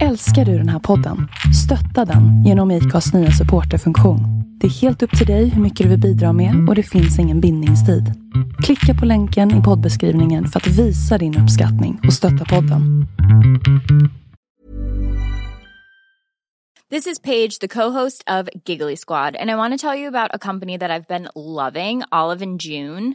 Älskar du den här podden? Stötta den genom IKAs nya supporterfunktion. Det är helt upp till dig hur mycket du vill bidra med och det finns ingen bindningstid. Klicka på länken i poddbeskrivningen för att visa din uppskattning och stötta podden. This is Paige, the co-host of Giggly Squad, and I want to tell you about a company that I've been loving, Olive and June.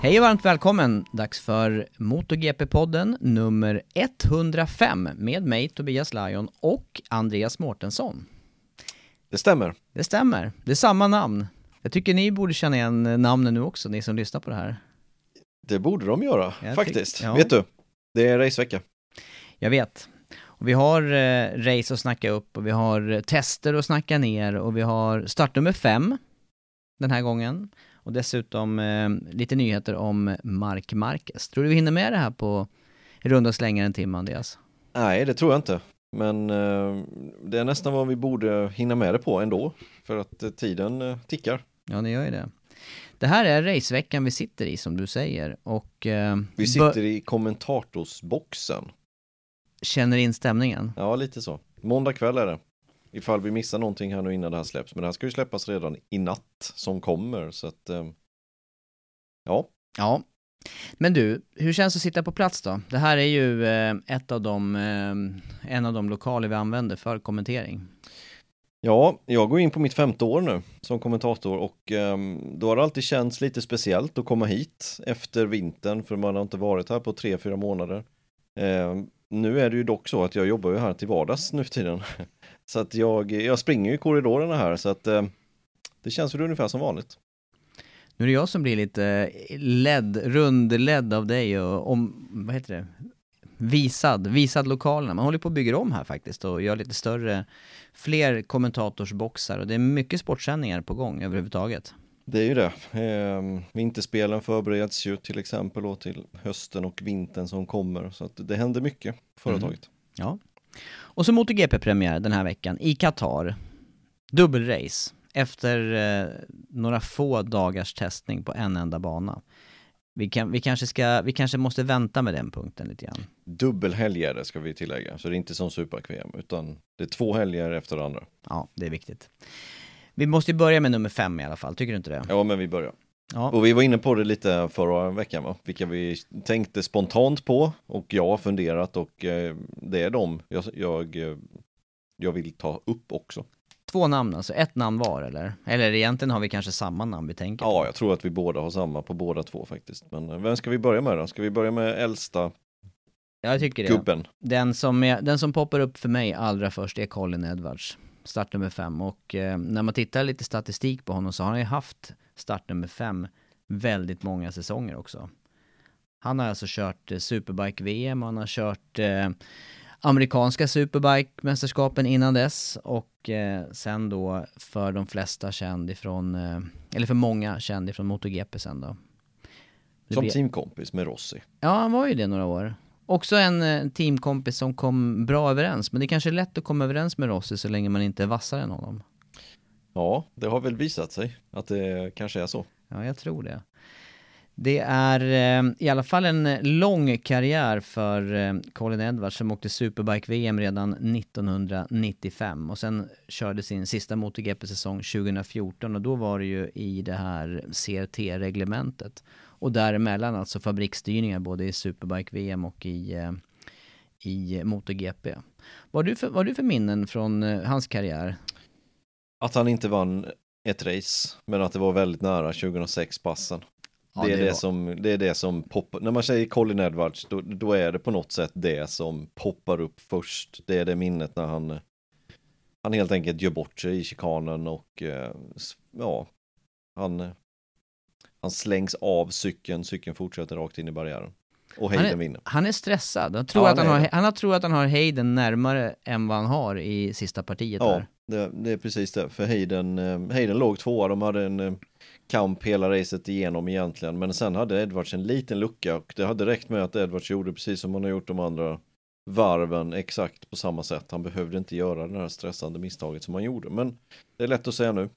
Hej och varmt välkommen! Dags för MotoGP-podden nummer 105 med mig Tobias Lajon och Andreas Mårtensson. Det stämmer. Det stämmer, det är samma namn. Jag tycker ni borde känna igen namnen nu också, ni som lyssnar på det här. Det borde de göra, Jag faktiskt. ja. Vet du, det är racevecka. Jag vet. Och vi har eh, race att snacka upp och vi har tester att snacka ner och vi har startnummer fem den här gången. Och dessutom eh, lite nyheter om Mark Marquez. Tror du vi hinner med det här på runda slängar en timme, Andreas? Nej, det tror jag inte. Men eh, det är nästan vad vi borde hinna med det på ändå. För att eh, tiden eh, tickar. Ja, ni gör ju det. Det här är raceveckan vi sitter i, som du säger. Och eh, Vi sitter i kommentatorsboxen. känner in stämningen. Ja, lite så. Måndag kväll är det. Ifall vi missar någonting här nu innan det här släpps. Men det här ska ju släppas redan i natt som kommer. Så att, eh, ja, Ja. Men du, hur känns det att sitta på plats då? Det här är ju eh, ett av de, eh, en av de lokaler vi använder för kommentering. Ja, jag går in på mitt femte år nu som kommentator och ehm, då har det alltid känts lite speciellt att komma hit efter vintern för man har inte varit här på tre, fyra månader. Ehm, nu är det ju dock så att jag jobbar ju här till vardags nu för tiden. Så att jag, jag springer i korridorerna här så att ehm, det känns väl ungefär som vanligt. Nu är det jag som blir lite ledd, rundledd av dig och om, vad heter det? Visad, visad lokalerna. Man håller på att bygga om här faktiskt och gör lite större, fler kommentatorsboxar och det är mycket sportsändningar på gång överhuvudtaget. Det är ju det. Ehm, vinterspelen förbereds ju till exempel då till hösten och vintern som kommer så att det händer mycket på företaget. Ja. Och så MotoGP-premiär den här veckan i Qatar. Dubbelrace efter eh, några få dagars testning på en enda bana. Vi, kan, vi, kanske ska, vi kanske måste vänta med den punkten lite grann. Dubbelhelg är det ska vi tillägga, så det är inte som super utan det är två helger efter andra. Ja, det är viktigt. Vi måste ju börja med nummer fem i alla fall, tycker du inte det? Ja, men vi börjar. Ja, Och vi var inne på det lite förra veckan, va? vilka vi tänkte spontant på och jag har funderat och eh, det är de jag, jag, eh, jag vill ta upp också. två namn alltså, ett namn var eller? Eller egentligen har vi kanske samma namn vi tänker på. Ja, jag tror att vi båda har samma på båda två faktiskt. Men eh, vem ska vi börja med då? Ska vi börja med äldsta Jag tycker det. gubben? Den som, är, den som poppar upp för mig allra först är Colin Edwards, startnummer fem. Och eh, när man tittar lite statistik på honom så har han ju haft startnummer fem väldigt många säsonger också. Han har alltså kört eh, Superbike-VM, han har kört eh, amerikanska Superbike-mästerskapen innan dess och eh, sen då för de flesta känd ifrån, eh, eller för många känd ifrån MotoGP sen då. Det Som blir- teamkompis med Rossi. Ja, han var ju det några år. Också en eh, teamkompis som kom bra överens, men det är kanske är lätt att komma överens med Rossi så länge man inte är vassare än honom. Ja, det har väl visat sig att det kanske är så. Ja, jag tror det. Det är eh, i alla fall en lång karriär för eh, Colin Edwards som åkte Superbike-VM redan 1995 och sen körde sin sista MotoGP-säsong 2014 och då var det ju i det här CRT-reglementet. Och däremellan alltså fabriksstyrningar både i Superbike-VM och i, eh, i MotoGP. Vad har du för, vad har du för minnen från hans karriär? Att han inte vann ett race, men att det var väldigt nära 2006 passen. Ja, det, är det det, som, det är det som poppar, när man säger Colin Edwards, då, då är det på något sätt det som poppar upp först. Det är det minnet när han, han helt enkelt gör bort sig i chikanen och eh, ja, han, han slängs av cykeln, cykeln fortsätter rakt in i barriären. Och Han Hayden är, vinner. han är stressad. Han tror, Ja, att han, han har, han har tror att han har Hayden närmare än vad han har i sista partiet Ja, där. Det, det är precis det. För Hayden, eh, Hayden låg tvåa, de hade en eh, kamp hela racet igenom egentligen. Men sen hade Edwards en liten lucka och det hade räckt med att Edwards gjorde precis som han har gjort de andra varven exakt på samma sätt. Han behövde inte göra det här stressande misstaget som han gjorde. Men det är lätt att säga nu.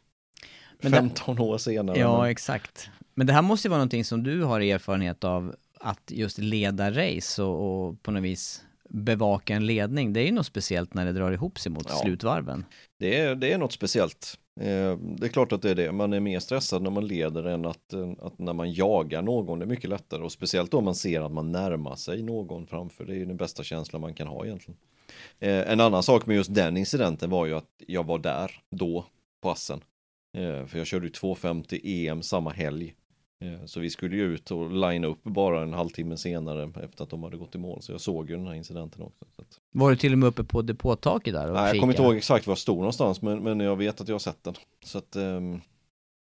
Men det- 15 år senare. Ja, men, exakt. Men det här måste ju vara någonting som du har erfarenhet av, att just leda race och, och på något vis bevaka en ledning. Det är ju något speciellt när det drar ihop sig mot Ja. slutvarven. det, är, det är något speciellt. Eh, det är klart att det är det. Man är mer stressad när man leder än att, eh, att när man jagar någon. Det är mycket lättare och speciellt om man ser att man närmar sig någon framför. Det är ju den bästa känslan man kan ha egentligen. Eh, en annan sak med just den incidenten var ju att jag var där då på Assen. För jag körde ju 250 EM samma helg. Eh, så vi skulle ju ut och line upp bara en halvtimme senare efter att de hade gått i mål. Så jag såg ju den här incidenten också. Var du till och med uppe på depåtaket där och Nej, jag kommer inte ihåg exakt var jag stod någonstans, men, men jag vet att jag har sett den. Så att, ehm,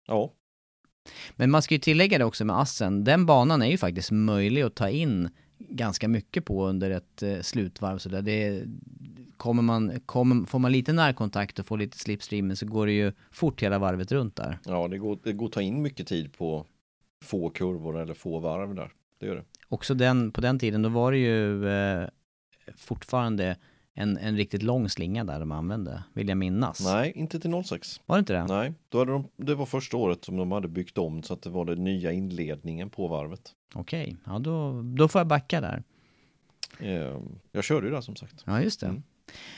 ja, Men man ska ju tillägga det också med Assen, den banan är ju faktiskt möjlig att ta in ganska mycket på under ett eh, slutvarv så där. Det kommer man, kommer, får man lite närkontakt och får lite slipstreamen så går det ju fort hela varvet runt där. ja det, går, det går att ta in mycket tid på få kurvor eller få varv där. Det gör det. Också den, på den tiden, då var det ju eh, fortfarande en, en riktigt lång slinga där de använde, vill jag minnas. Nej, inte till 06. Var det inte det? Nej, då hade de, det var första året som de hade byggt om så att det var den nya inledningen på varvet. Okej, ja då, då får jag backa där. Ehm, jag körde ju där som sagt. Ja, just det. Mm.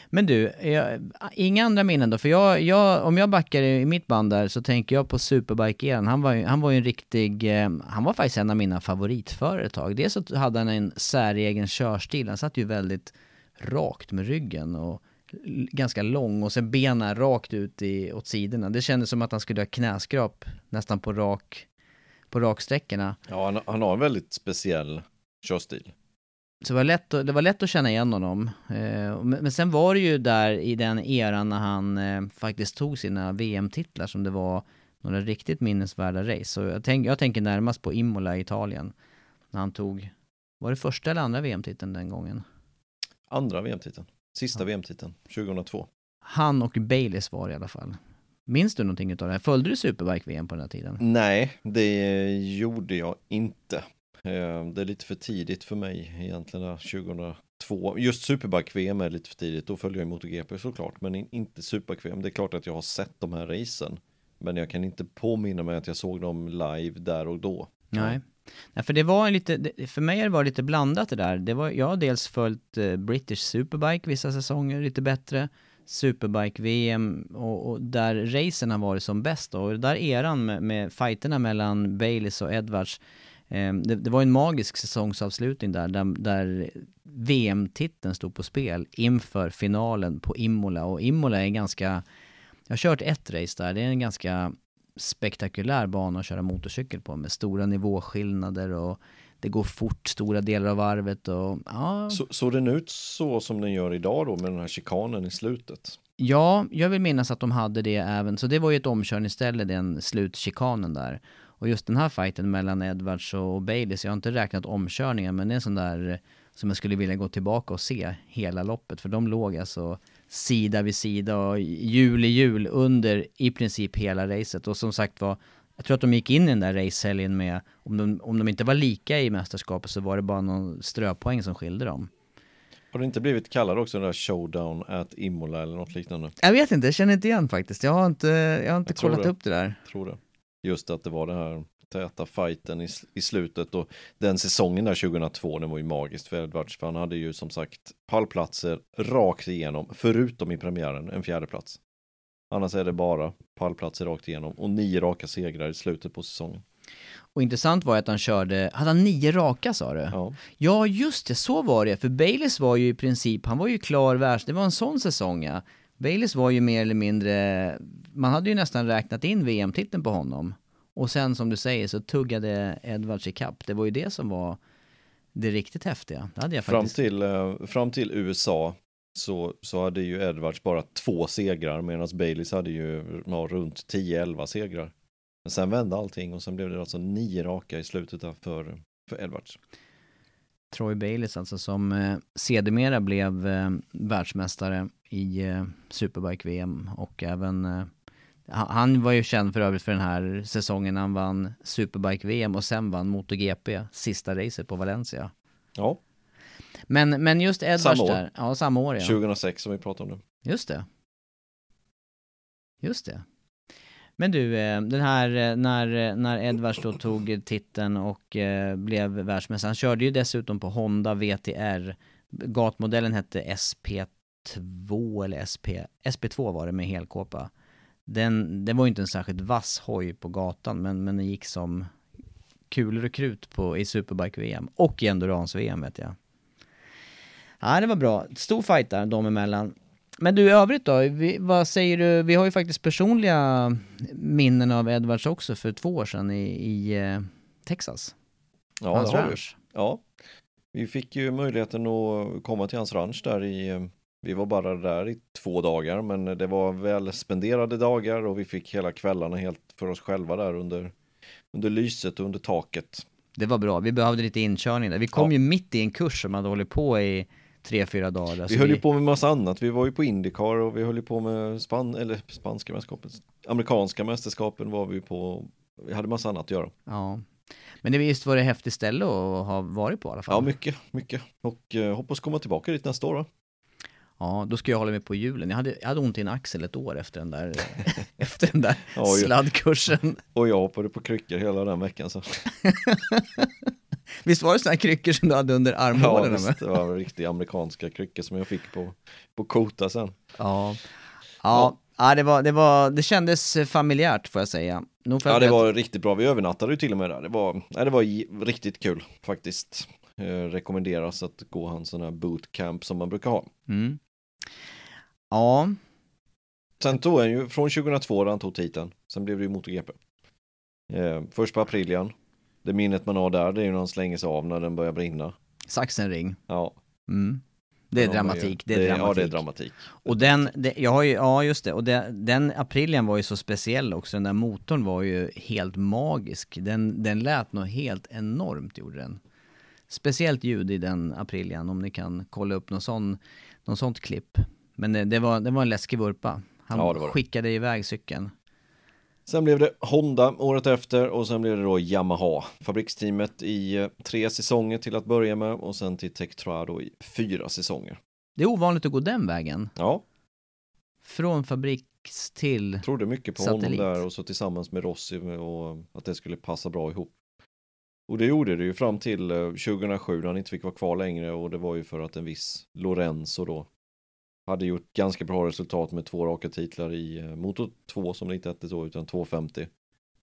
Men du, jag, inga andra minnen då? För jag, jag, om jag backar i mitt band där så tänker jag på Superbike-eran. Han var ju, han var ju en riktig, eh, han var faktiskt en av mina favoritförare ett tag. Dels så hade han en säregen körstil, han satt ju väldigt rakt med ryggen och ganska lång och sen benen rakt ut i, åt sidorna. Det kändes som att han skulle ha knäskrap nästan på rak, på raksträckorna. Ja, han, han har en väldigt speciell körstil. Så det var lätt att, det var lätt att känna igen honom. Eh, men, sen var det ju där i den eran när han eh, faktiskt tog sina VM-titlar som det var några riktigt minnesvärda race. Så jag, tänk, jag tänker närmast på Imola i Italien. När han tog, var det första eller andra VM-titeln den gången? Andra VM-titeln. Sista Ja. VM-titeln, 2002. Han och Baileys var det i alla fall. Minns du någonting utav det här? Följde du Superbike-VM på den här tiden? Nej, det gjorde jag inte. Eh, Det är lite för tidigt för mig egentligen där 2002. Just Superbike-VM är lite för tidigt, då följer jag MotoGP såklart, men in- inte Superbike-VM. Det är klart att jag har sett de här racen, men jag kan inte påminna mig att jag såg dem live där och då. Nej. Nej, för det var lite, för mig har det varit lite blandat det där. Det var, jag har dels följt eh, British Superbike vissa säsonger lite bättre, Superbike-VM och, och där racen har varit som bäst då. Och där eran med, med fighterna mellan Baileys och Edwards, det, det var en magisk säsongsavslutning där, där, där VM-titeln stod på spel inför finalen på Imola. Och Imola är ganska, jag har kört ett race där, det är en ganska spektakulär bana att köra motorcykel på med stora nivåskillnader och det går fort stora delar av varvet och ja, Så, såg den ut så som den gör idag då med den här chikanen i slutet? ja, jag vill minnas att de hade det även, så det var ju ett omkörningsställe den slutchikanen där. Och just den här fighten mellan Edwards och Baileys, jag har inte räknat omkörningen men det är en sån där eh, som jag skulle vilja gå tillbaka och se hela loppet för de låg alltså sida vid sida och hjul i hjul under i princip hela racet och som sagt var jag tror att de gick in i den där racehelgen med, om de, om de inte var lika i mästerskapet så var det bara någon ströpoäng som skilde dem. Har det inte blivit kallad också den där showdown at Imola eller något liknande? Jag vet inte, jag känner inte igen faktiskt. Jag har inte, jag har inte Jag kollat det. upp det där. Tror det. Just att det var den här täta fighten i, i slutet och den säsongen där 2002, den var ju magiskt för Edwards för han hade ju som sagt pallplatser rakt igenom, förutom i premiären, en fjärde plats. Annars är det bara pallplatser rakt igenom och nio raka segrar i slutet på säsongen. Och intressant var att han körde, hade han nio raka sa du? Ja, Ja, just det, så var det. För Baileys var ju i princip, han var ju klar världs... Det var en sån säsong ja. Baileys var ju mer eller mindre, man hade ju nästan räknat in VM-titeln på honom. Och sen som du säger så tuggade Edwards i kapp. Det var ju det som var det riktigt häftiga. Det hade jag fram, faktiskt... till, eh, fram till USA så, så hade ju Edwards bara två segrar medan Baileys hade ju ja, runt 10-11 segrar. Men sen vände allting och sen blev det alltså nio raka i slutet för, för Edwards. Troy Baileys alltså som eh, sedermera blev eh, världsmästare i eh, Superbike-VM och även eh, han- han var ju känd för övrigt för den här säsongen han vann Superbike-VM och sen vann MotoGP, sista racet på Valencia. Ja, Men, men just Edwards Samma år. där, ja samma år ja. 2006 som vi pratade om nu. Just det. Just det. Men du, eh, den här eh, när, eh, när Edwards då tog titeln och blev världsmästare, han körde ju dessutom på Honda VTR. Gatmodellen hette SP2 eller SP, SP2 var det med helkåpa. Den, den var ju inte en särskilt vass hoj på gatan, men, men den gick som kulor och krut på, i Superbike-VM och i Endurance-VM vet jag. Ja, det var bra. Stor fight där, de emellan. Men du i övrigt då, vi, vad säger du? Vi har ju faktiskt personliga minnen av Edwards också för två år sedan i, i eh, Texas. Ja, Hans det har vi. ranch. Ja, vi fick ju möjligheten att komma till hans ranch där i, eh, vi var bara där i två dagar, men det var väl spenderade dagar och vi fick hela kvällarna helt för oss själva där under, under lyset och under taket. Det var bra, vi behövde lite inkörning där. Vi kom Ja. ju mitt i en kurs som hade hållit på i tre, fyra dagar. Vi höll ju på med massa annat, vi var ju på Indycar och vi höll ju på med span, eller spanska mästerskapen, amerikanska mästerskapen var vi på, vi hade massa annat att göra. Ja. Men det visst var det häftigt ställe att ha varit på i alla fall. Ja, mycket, mycket. Och eh, hoppas komma tillbaka dit nästa år då. Ja, då ska jag hålla mig på julen. Jag hade, jag hade ont i en axel ett år efter den där, efter den där Ja, sladdkursen. Och jag hoppade på kryckor hela den veckan så. Visst var det sådana kryckor som du hade under Ja, armhålorna med? visst, det var riktiga amerikanska kryckor som jag fick på, på Kota sen. Ja. Ja, ja det, var, det, var, det kändes familjärt får jag säga. Nog för Ja, det var riktigt bra. Vi övernattade ju till och med där. Det var, nej, det var riktigt kul faktiskt. Eh, rekommenderas att gå hans sån här bootcamp som man brukar ha. Mm. Ja, Sen tog han ju, från 2002 där han tog titeln, sen blev det ju MotoGP. Eh, först på Aprilian. Det minnet man har där, det är ju när han slänger sig av när den börjar brinna. Saxenring. Ja. Mm. Det är ju- dramatik, det är dramatik. Ja, det är dramatik. Och den, det, jag har ju, ja just det, och det, den Aprilian var ju så speciell också, den där motorn var ju helt magisk. Den, den lät nog helt enormt, gjorde den. Speciellt ljud i den Aprilian, om ni kan kolla upp någon sån, någon sånt klipp. Men det, det, var, det var en läskig vurpa. Han Ja, det det. skickade iväg cykeln. Sen blev det Honda året efter och sen blev det då Yamaha, fabriksteamet i eh, tre säsonger till att börja med och sen till Tektra då i fyra säsonger. Det är ovanligt att gå den vägen. Ja, Från fabriks till... trodde mycket på Satellit. honom där och så tillsammans med Rossi och att det skulle passa bra ihop. Och det gjorde det ju fram till eh, 2007 när han inte fick vara kvar längre och det var ju för att en viss Lorenzo då hade gjort ganska bra resultat med två raka titlar i eh, Moto 2 som det inte hette då utan 250.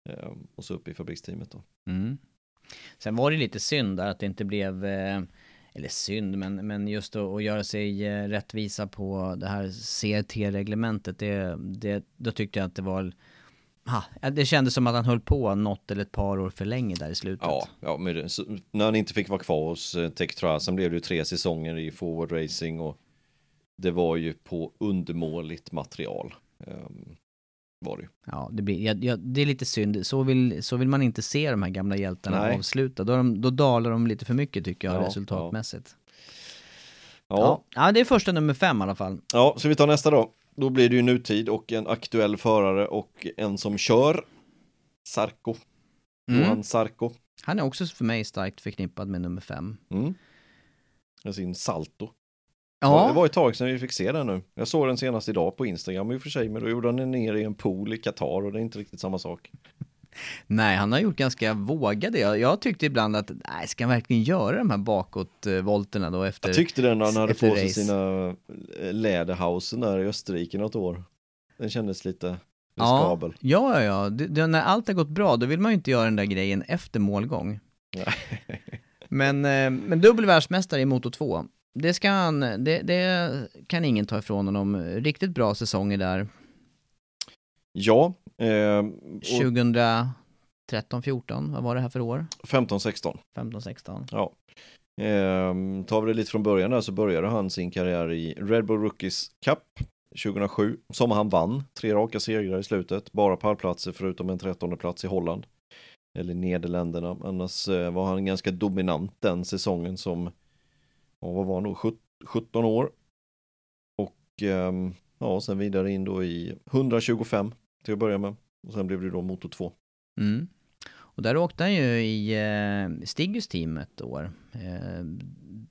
Eh, och så upp i fabriksteamet då. Mm. Sen var det lite synd där att det inte blev, eh, eller synd, men, men just att, att göra sig eh, rättvisa på det här CRT-reglementet, det, det, då tyckte jag att det var, ha, det kändes som att han höll på något eller ett par år för länge där i slutet. Ja, ja men när han inte fick vara kvar hos Tektra, sen blev det ju tre säsonger i forward racing och det var ju på undermåligt material. ehm, var det. Ja, det, blir, ja, ja, det är lite synd. Så vill, så vill man inte se de här gamla hjältarna Nej. avsluta. Då, de, då dalar de lite för mycket tycker jag Ja, resultatmässigt. Ja, Ja. ja, det är första nummer fem i alla fall. ja, så vi tar nästa då. Då blir det ju nutid och en aktuell förare och en som kör Sarko. Mm. Johan Sarko. Han är också för mig starkt förknippad med nummer fem. Mm. Med sin Salto. Ja. Det var ett tag sedan vi fick se den nu. Jag såg den senast idag på Instagram i och för sig, men då gjorde han den ner i en pool i Qatar och det är inte riktigt samma sak. nej han har gjort ganska vågade. Jag, jag tyckte ibland att, nej ska han verkligen göra de här bakåtvolterna då efter? Jag tyckte den när han hade på sig race. sina eh, läderhausen där i Österrike något år. Den kändes lite riskabel. ja, ja, ja. Det, det, när allt har gått bra, då vill man ju inte göra den där grejen efter målgång. Men, eh, men dubbel världsmästare i Moto 2, det ska han, det, det kan ingen ta ifrån honom. Riktigt bra säsonger där. Ja, eh, och 2013, 14, vad var det här för år? 15-16. 15, 16. Ja. Ehm, tar vi det lite från början där så började han sin karriär i Red Bull Rookies Cup 2007 som han vann. Tre raka segrar i slutet, bara pallplatser förutom en trettonde plats i Holland. Eller Nederländerna. Annars eh, var han ganska dominant den säsongen som, och vad var han då, 17 år. Och ehm, ja, sen vidare in då i 125 till att börja med. Och sen blev det då Motor 2. Mm. Och där åkte han ju i eh, team ett år. Eh,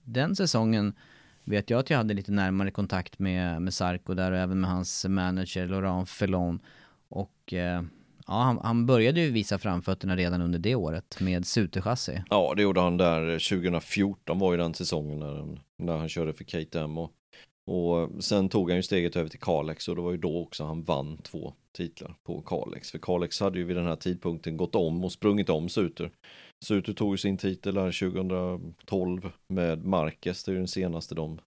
den säsongen vet jag att jag hade lite närmare kontakt med, med Sarko där och även med hans manager Laurent Felon. Och eh, ja, han, han började ju visa framfötterna redan under det året med Sute-chassi. Ja, det gjorde han där 2014 var ju den säsongen när, han- när han körde för KTM och, och sen tog han ju steget över till Kalex och det var ju då också han vann två titlar på Kalex. För Kalex hade ju vid den här tidpunkten gått om och sprungit om Suter. Suter tog ju sin titel där 2012 med Marquez, det är ju den senaste de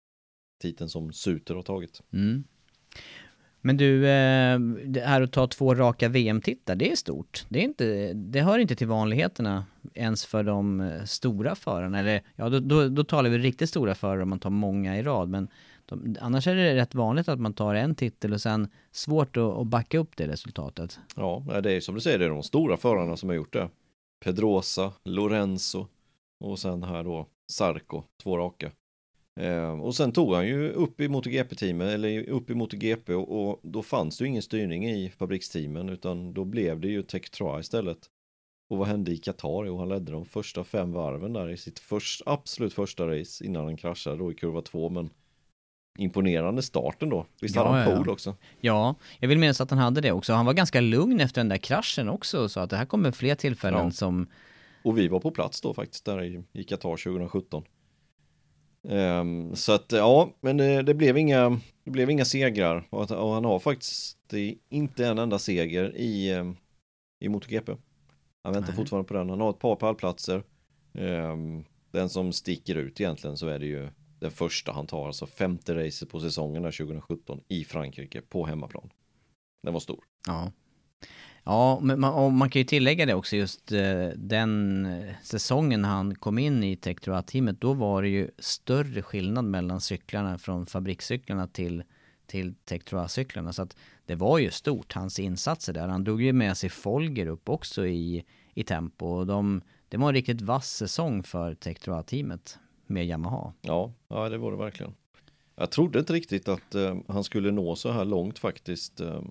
titeln som Suter har tagit. Mm. Men du, eh, det här att ta två raka VM-titlar, det är stort. Det, är inte, det hör inte till vanligheterna ens för de eh, stora förarna. Eller ja, då, då, då talar vi riktigt stora förare om man tar många i rad. Men de, annars är det rätt vanligt att man tar en titel och sen svårt att, att backa upp det resultatet. Ja, det är som du säger, det är de stora förarna som har gjort det. Pedrosa, Lorenzo och sen här då Sarko, två raka. Eh, och sen tog han ju upp i MotoGP-teamet, eller upp i MotoGP och, och då fanns det ju ingen styrning i fabriksteamen utan då blev det ju Tech Tra istället. Och vad hände i Qatar? Jo, han ledde de första fem varven där i sitt först, absolut första race innan han kraschade då i kurva två, men imponerande starten då. Visst Ja, hade han ja, ja. också? Ja, jag vill minnas att han hade det också. Han var ganska lugn efter den där kraschen också, så att det här kommer fler tillfällen Ja. som... Och vi var på plats då faktiskt där i, i Qatar 2017. Ehm, så att ja, men det, det, blev inga, det blev inga segrar och, och han har faktiskt inte en enda seger i, ehm, i MotoGP. Han väntar Nej. fortfarande på den. Han har ett par pallplatser. Ehm, den som sticker ut egentligen så är det ju den första han tar, alltså femte racet på säsongen där 2017 i Frankrike på hemmaplan. Den var stor. Ja. Ja, men man, man kan ju tillägga det också just eh, den eh, säsongen han kom in i Tektroa-teamet, då var det ju större skillnad mellan cyklarna från fabrikscyklarna till, till Tektroa-cyklarna. Så att det var ju stort, hans insatser där. Han drog ju med sig Folger upp också i, i tempo och de, det var en riktigt vass säsong för Tektroa-teamet med Yamaha. Ja, ja det var det verkligen. Jag trodde inte riktigt att eh, han skulle nå så här långt faktiskt, eh,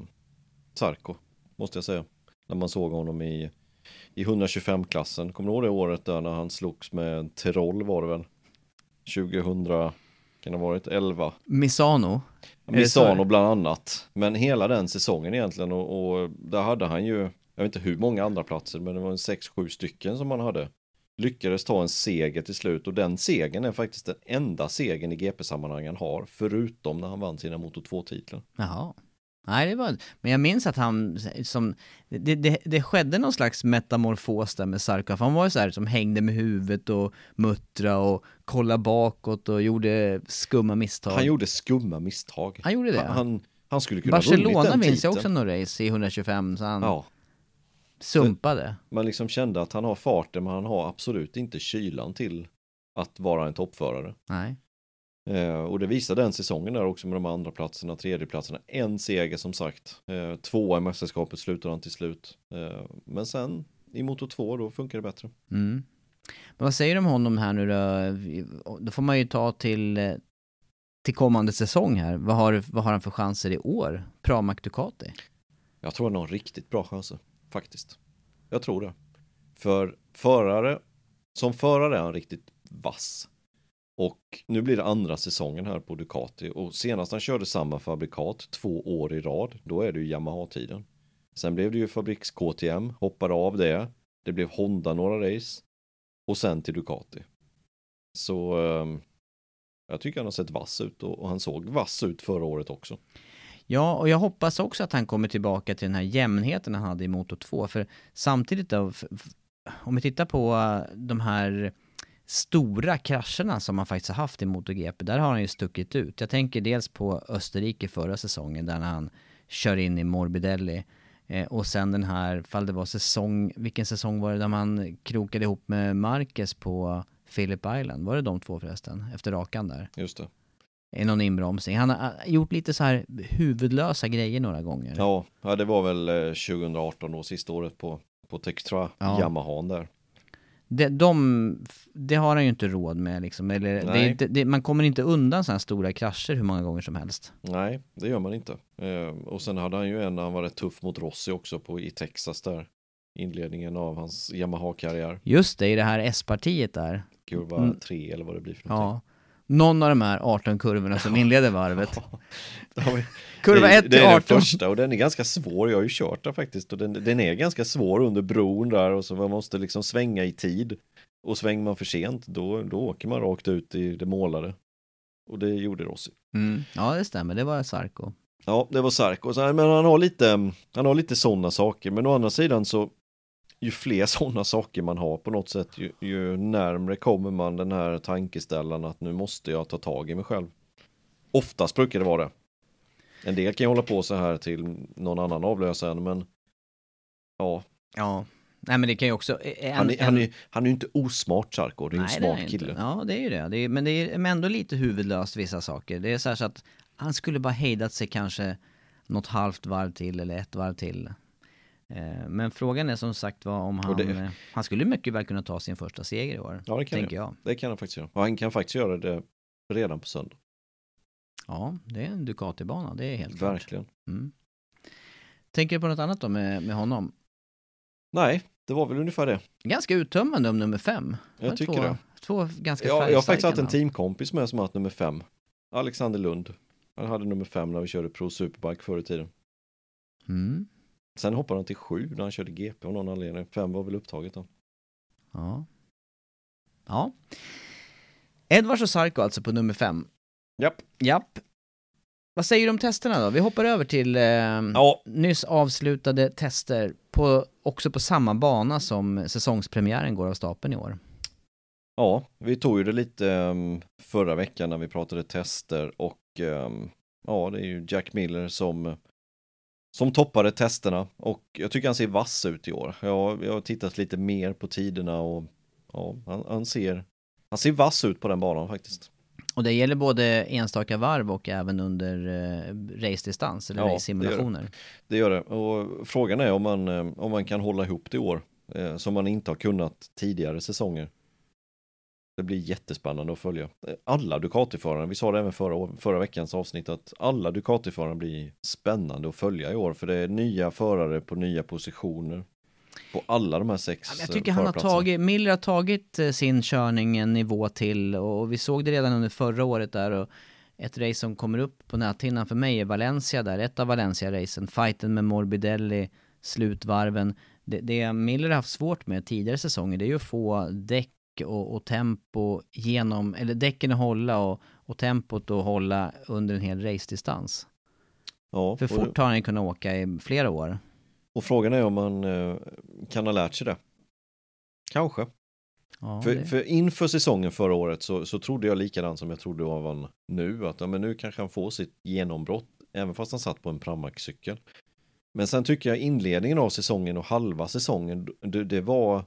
Sarko, måste jag säga. När man såg honom i, i 125-klassen. Kommer du ihåg det året där när han slogs med Tirol var det väl? 2000, kan det ha varit 11? Misano, Misano bland annat. Men hela den säsongen egentligen och, och där hade han ju, jag vet inte hur många andra platser men det var en 6-7 stycken som han hade. Lyckades ta en seger till slut och den segern är faktiskt den enda segern i GP-sammanhang han har förutom när han vann sina Moto 2-titlar. Jaha. Nej, det var... Men jag minns att han, som, det, det, det skedde någon slags metamorfos där med Sarko, för han var ju så här som hängde med huvudet och muttra och kolla bakåt och gjorde skumma misstag. Han gjorde skumma misstag. Han gjorde det, Han, han, han skulle kunna Barcelona den minns jag också någon race i 125, så han Ja, sumpade. man liksom kände att han har farten men han har absolut inte kylan till att vara en toppförare. Nej. Eh, och det visar den säsongen där också med de andra platserna, tredjeplatserna. En seger som sagt. Eh, tvåa i mästerskapet slutar han till slut. Eh, men sen i Moto 2 då funkar det bättre. Mm. Men vad säger du om honom här nu då? Då får man ju ta till, eh, till kommande säsong här. Vad har, vad har han för chanser i år? Pramac Ducati? Jag tror han har riktigt bra chanser, faktiskt. jag tror det. För förare, som förare är han riktigt vass. Och nu blir det andra säsongen här på Ducati och senast han körde samma fabrikat två år i rad, då är det ju Yamaha-tiden. Sen blev det ju fabriks KTM, hoppade av det. Det blev Honda några race och sen till Ducati. Så ehm, jag tycker han har sett vass ut och, han såg vass ut förra året också. Ja, och jag hoppas också att han kommer tillbaka till den här jämnheten han hade i Moto 2, för samtidigt då, om vi tittar på eh, de här stora krascherna som han faktiskt har haft i MotoGP, där har han ju stuckit ut. Jag tänker dels på Österrike förra säsongen, där han kör in i Morbidelli. Eh, och sen den här, fall det var säsong, vilken säsong var det där man krokade ihop med Marquez på Philip Island? Var det de två förresten? Efter rakan där? Just det. I någon inbromsning. Han har gjort lite så här huvudlösa grejer några gånger. Ja, ja det var väl 2018 då, sista året på, på Textra ja. Yamahan där. Det, de, det har han ju inte råd med liksom. Eller, det inte, det, man kommer inte undan sådana stora krascher hur många gånger som helst. Nej, det gör man inte. Eh, och sen hade han ju en, han var rätt tuff mot Rossi också på, i Texas där. Inledningen av hans Yamaha-karriär. Just det, i det här S-partiet där. Kurva mm. 3 eller vad det blir för någonting. Ja, någon av de här 18 kurvorna som inleder varvet. Kurva 1 till 18. Det är den första och den är ganska svår, jag har ju kört där faktiskt och den, den är ganska svår under bron där och så man måste liksom svänga i tid. Och svänger man för sent då, då åker man rakt ut i det målade. Och det gjorde Rossi. Mm. Ja det stämmer, det var Sarko. Ja det var Sarko, men han har lite, han har lite sådana saker men å andra sidan så ju fler sådana saker man har på något sätt, ju, ju närmre kommer man den här tankeställaren att nu måste jag ta tag i mig själv. Oftast brukar det vara det. En del kan ju hålla på så här till någon annan avlösare, men ja. Ja, nej men det kan ju också. En, han, är, han, är, han är ju inte osmart Sarko, det är ju en smart kille. Inte. Ja, det är ju det. det är, men det är ändå lite huvudlöst vissa saker. Det är så här så att han skulle bara hejdat sig kanske något halvt varv till eller ett varv till. Eh, men frågan är som sagt var om han, det... Eh, han skulle mycket väl kunna ta sin första seger i år. Ja, det kan jag. jag. Det kan han faktiskt göra. Och han kan faktiskt göra det redan på söndag. Ja, det är en Ducati-bana, det är helt Verkligen. Mm. Tänker du på något annat då med, med honom? Nej, det var väl ungefär det. Ganska uttömmande om nummer fem. Jag tycker två, det. Två ganska ja, Jag har faktiskt haft en teamkompis med som har haft nummer fem. Alexander Lund. Han hade nummer fem när vi körde Pro Superbike förr i tiden. Mm. Sen hoppade han till sju när han körde GP av någon anledning. Fem var väl upptaget då. Ja. Ja. Edwards och Sarko alltså på nummer fem. Japp. Japp. Vad säger du om testerna då? Vi hoppar över till eh, ja. nyss avslutade tester, på, också på samma bana som säsongspremiären går av stapeln i år. Ja, vi tog ju det lite um, förra veckan när vi pratade tester och um, ja, det är ju Jack Miller som som toppade testerna och jag tycker han ser vass ut i år. Jag, jag har tittat lite mer på tiderna och ja, han, han, ser, han ser vass ut på den banan faktiskt. Och det gäller både enstaka varv och även under eh, race-distans eller ja, race-simulationer? Det, det gör det. Och frågan är om man, eh, om man kan hålla ihop det i år, eh, som man inte har kunnat tidigare säsonger. Det blir jättespännande att följa. Alla Ducati-förare, vi sa det även förra, förra veckans avsnitt, att alla Ducati-förare blir spännande att följa i år, för det är nya förare på nya positioner. På alla de här sex Jag tycker han har tagit, Miller har tagit eh, sin körning en nivå till och vi såg det redan under förra året där och ett race som kommer upp på näthinnan för mig är Valencia där, ett av Valencia-racen, fighten med Morbidelli, slutvarven. Det, det Miller har haft svårt med tidigare säsonger, det är ju att få däck och, och tempo genom, eller däcken att hålla och, och tempot att hålla under en hel racedistans. Ja, För fort har han kunnat åka i flera år. Och frågan är om man eh, kan ha lärt sig det. Kanske. Ja, för, det... för, inför säsongen förra året så, så trodde jag likadant som jag trodde av han nu. Att ja, men nu kanske han får sitt genombrott. Även fast han satt på en Pramac-cykel. Men sen tycker jag inledningen av säsongen och halva säsongen, det, det var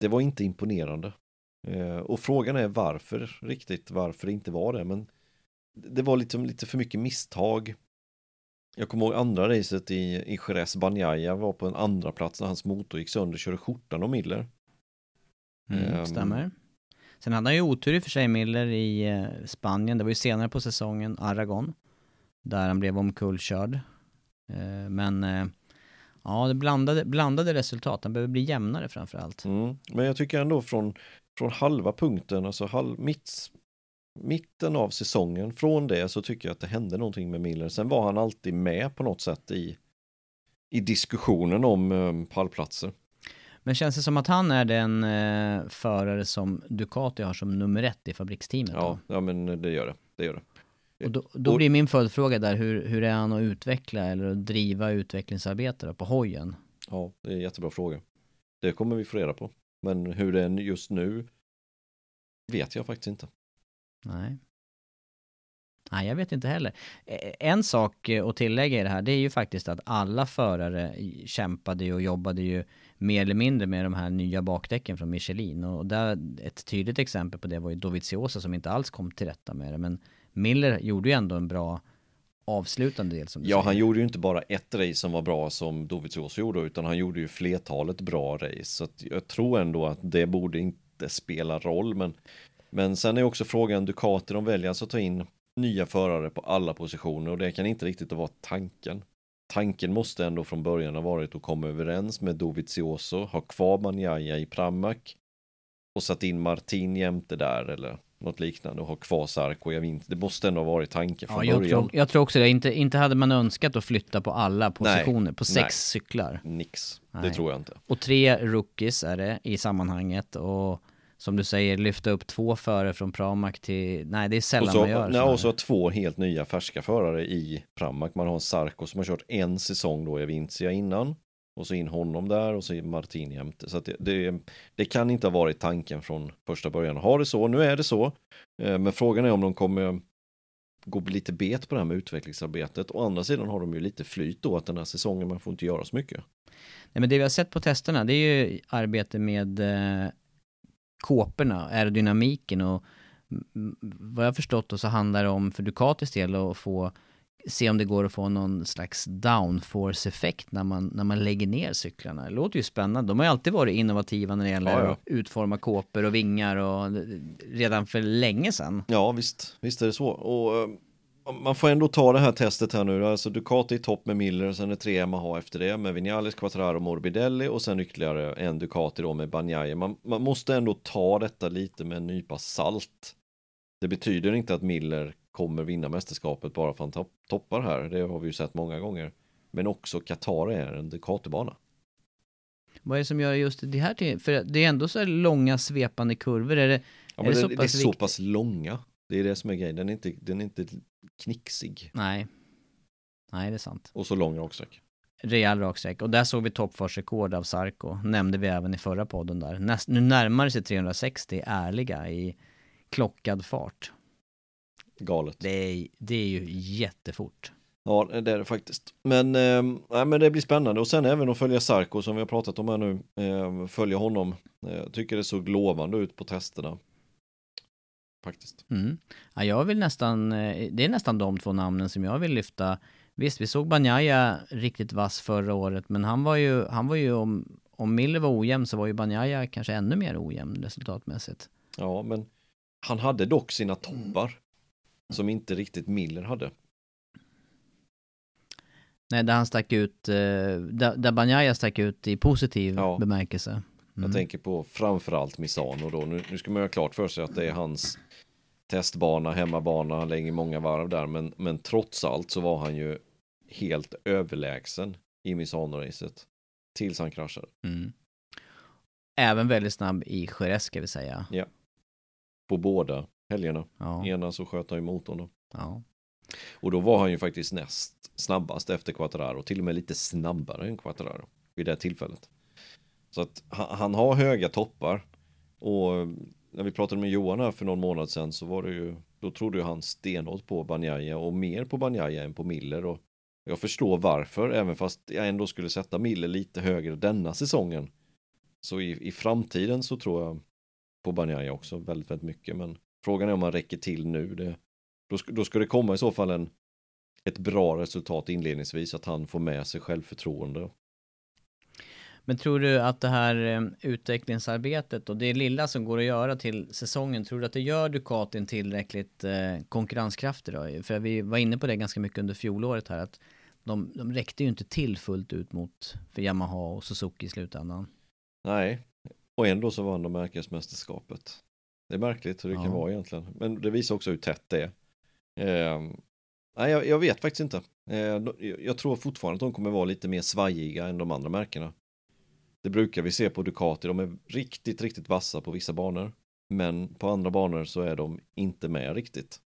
det var inte imponerande. Eh, och frågan är varför riktigt, varför det inte var det, men det var lite, lite för mycket misstag. Jag kommer ihåg andra racet i, i Jerez, Banjaya var på en andra plats när hans motor gick sönder, körde skjortan av Miller. Mm, um, stämmer. Sen hade han ju otur i för sig Miller i eh, Spanien, det var ju senare på säsongen, Aragon. Där han blev omkullkörd. Eh, men Ja, det blandade, blandade resultat. Han behöver bli jämnare framför allt. Mm. Men jag tycker ändå från, från halva punkten, alltså halv, mitt, mitten av säsongen, från det så tycker jag att det hände någonting med Miller. Sen var han alltid med på något sätt i, i diskussionen om um, pallplatser. Men känns det som att han är den eh, förare som Ducati har som nummer ett i fabriksteamet? Ja, då? ja men det gör det. det, gör det. Och då, då blir min följdfråga där, hur, hur är han att utveckla eller att driva utvecklingsarbete på hojen? Ja, det är en jättebra fråga. Det kommer vi få reda på. Men hur det är just nu vet jag faktiskt inte. Nej. Nej, jag vet inte heller. Eh, En sak eh, att tillägga i det här, det är ju faktiskt att alla förare kämpade och jobbade ju mer eller mindre med de här nya bakdäcken från Michelin. Och där, ett tydligt exempel på det var ju Dovizioso som inte alls kom till rätta med det. Men Miller gjorde ju ändå en bra avslutande del som du Ja, säger. han gjorde ju inte bara ett race som var bra som Dovizioso gjorde, utan han gjorde ju flertalet bra race. Så jag tror ändå att det borde inte spela roll, men, men sen är också frågan Ducati, de väljer alltså att ta in nya förare på alla positioner och det kan inte riktigt vara tanken. Tanken måste ändå från början ha varit att komma överens med Dovizioso, ha kvar Banjaya i Pramac och satt in Martin jämte där eller något liknande och ha kvar Sarko. Jag inte, det måste ändå ha varit tanken från Ja, jag, början. tror, jag tror också det. Inte, inte hade man önskat att flytta på alla positioner, på sex nej. cyklar. Nix, Nej. det tror jag inte. Och tre rookies är det i sammanhanget och som du säger lyfta upp två före från Pramac till, nej det är Och sällan så, man gör nej, och så här. två helt nya färska förare i Pramac. Man har en Sarko som har kört en säsong då i Vincia innan. Och så in honom där och så in Martin jämte. Så att det, det, det kan inte ha varit tanken från första början. Har det så, nu är det så. Eh, men frågan är om de kommer gå lite bet på det här med utvecklingsarbetet. Å andra sidan har de ju lite flyt då att den här säsongen man får inte göra så mycket. Nej men det vi har sett på testerna det är ju arbete med eh, kåporna, aerodynamiken och vad jag förstått då så handlar det om för Ducatis del att få se om det går att få någon slags downforce-effekt när man, när man lägger ner cyklarna. Det låter ju spännande. De har ju alltid varit innovativa när det gäller Ja, ja. att utforma kåpor och vingar och redan för länge sedan. Ja, visst, visst är det så. Och eh, man får ändå ta det här testet här nu. Alltså Ducati i topp med Miller, sen är tre Yamaha efter det med Vinales, Quattraro, Morbidelli och sen ytterligare en Ducati då med Banjaya. Man, man måste ändå ta detta lite med en nypa salt. Det betyder inte att Miller kommer vinna mästerskapet bara för att han topp- toppar här. Det har vi ju sett många gånger. Men också Qatar är en Ducatibana. Vad är det som gör just det här till, för det är ändå så här långa svepande kurvor. Är det, Ja, Är det det, så det är pass så viktigt? pass långa. Det är det som är grejen. Den är inte, den är inte knixig. nej. Nej, det är sant. Och så lång raksträck. Rejäl raksträck. Och där såg vi toppfartsrekord av Sarko. Nämnde vi även i förra podden där. Näst, nu närmar sig 360 ärliga i klockad fart. Galet. Det är, det är ju jättefort. Ja, det är det faktiskt. Men, eh, men det blir spännande och sen även att följa Sarko som vi har pratat om här nu. Eh, följa honom. Eh, Jag tycker det såg lovande ut på testerna. Faktiskt. Mm. Ja, jag vill nästan, eh, det är nästan de två namnen som jag vill lyfta. Visst, vi såg Banjaya riktigt vass förra året, men han var ju, han var ju om, om Miller var ojämn så var ju Banjaya kanske ännu mer ojämn resultatmässigt. Ja, men han hade dock sina toppar. Som inte riktigt Miller hade. Nej, där han stack ut, eh, där, där Banjaya stack ut i positiv Ja. bemärkelse. Jag Mm. tänker på framförallt Misano då. Nu, nu ska man göra klart för sig att det är hans testbana, hemmabana, han lägger många varv där. Men, men trots allt så var han ju helt överlägsen i Misano-racet. Tills han kraschade. Mm. Även väldigt snabb i Jerez ska vi säga. På båda helgerna. Ja, Ena så sköt han ju motorn då. ja. Och då var han ju faktiskt näst snabbast efter Quattararo, till och med lite snabbare än Quattararo vid det tillfället. Så att han, han har höga toppar. Och när vi pratade med Johan här för någon månad sedan så var det ju, då trodde ju han stenhårt på Banjaya och mer på Banjaya än på Miller. Och jag förstår varför, även fast jag ändå skulle sätta Miller lite högre denna säsongen. Så i, i framtiden så tror jag på Banjaya också väldigt, väldigt mycket. Men frågan är om han räcker till nu. Det, då, då ska det komma i så fall en, ett bra resultat inledningsvis, att han får med sig självförtroende. Men tror du att det här eh, utvecklingsarbetet och det lilla som går att göra till säsongen, tror du att det gör Ducatin tillräckligt eh, konkurrenskraftig då? För vi var inne på det ganska mycket under fjolåret här, att de, de räckte ju inte till fullt ut mot för Yamaha och Suzuki i slutändan. Nej, och ändå så vann de märkesmästerskapet. Det är märkligt hur det Ja. kan vara egentligen. Men det visar också hur tätt det är. Eh, nej, jag, jag vet faktiskt inte. Eh, jag- tror fortfarande att de kommer vara lite mer svajiga än de andra märkena. Det brukar vi se på Ducati. De är riktigt, riktigt vassa på vissa banor. Men på andra banor så är de inte med riktigt.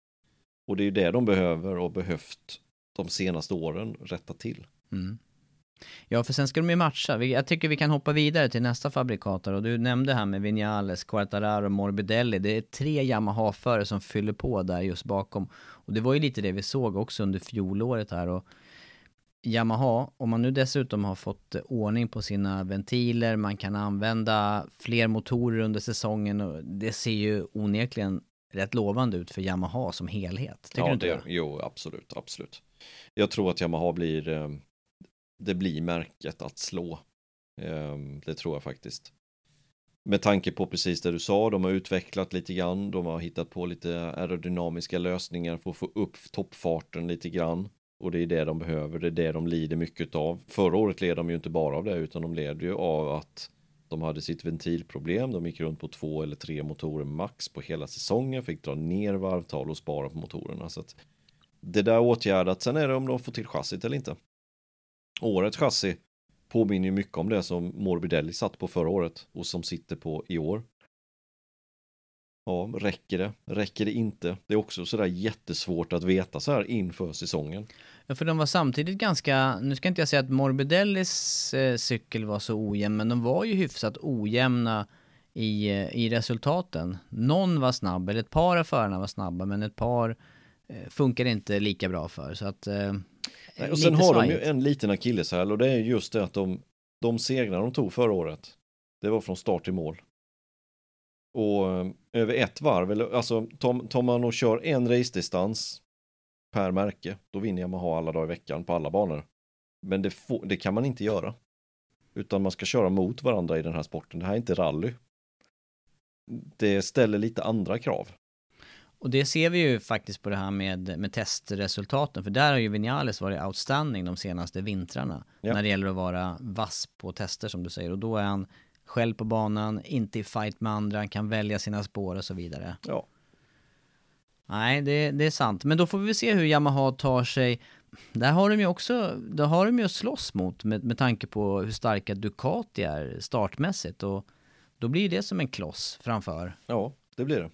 Och det är ju det de behöver och behövt de senaste åren rätta till. Mm. Ja, för sen ska de ju matcha. Jag tycker vi kan hoppa vidare till nästa fabrikator och du nämnde här med Vinales, Quartararo och Morbidelli. Det är tre Yamaha-förare som fyller på där just bakom. Och det var ju lite det vi såg också under fjolåret här och Yamaha, om man nu dessutom har fått ordning på sina ventiler, man kan använda fler motorer under säsongen och det ser ju onekligen rätt lovande ut för Yamaha som helhet. Tycker ja, du inte det, det? Jo, absolut, absolut. Jag tror att Yamaha blir, eh, det blir märket att slå. Ehm, det tror jag faktiskt. Med tanke på precis det du sa, de har utvecklat lite grann, de har hittat på lite aerodynamiska lösningar för att få upp toppfarten lite grann. Och det är det de behöver, det är det de lider mycket av. Förra året led de ju inte bara av det, utan de led ju av att de hade sitt ventilproblem, de gick runt på två eller tre motorer max på hela säsongen, fick dra ner varvtal och spara på motorerna. Så att det där åtgärdat, sen är det om de får till chassit eller inte. Årets chassi påminner ju mycket om det som Morbidelli satt på förra året och som sitter på i år. Ja, räcker det? Räcker det inte? Det är också sådär jättesvårt att veta så här inför säsongen. Ja, för de var samtidigt ganska, nu ska inte jag säga att Morbidellis eh, cykel var så ojämn, men de var ju hyfsat ojämna i, eh, i resultaten. Någon var snabb, eller ett par av förarna var snabba, men ett par eh, funkar inte lika bra för. Så att, eh, Nej, och lite sen har de ju svajigt. en liten akilleshäl och det är just det att de, de segrar de tog förra året, det var från start till mål. Och eh, över ett varv, eller alltså tar, tar man och kör en race-distans per märke, då vinner Yamaha alla dagar i veckan på alla banor. Men det, får, det kan man inte göra. Utan man ska köra mot varandra i den här sporten. Det här är inte rally. Det ställer lite andra krav. Och det ser vi ju faktiskt på det här med, med testresultaten, för där har ju Vinales varit outstanding de senaste vintrarna. Ja. När det gäller att vara vass på tester som du säger. Och då är han själv på banan, inte i fight med andra, han kan välja sina spår och så vidare. Ja, Nej, det, det är sant. Men då får vi se hur Yamaha tar sig. Där har de ju också, där har de ju att slåss mot med, med tanke på hur starka Ducati är startmässigt. Och då blir det som en kloss framför. ja, det blir det.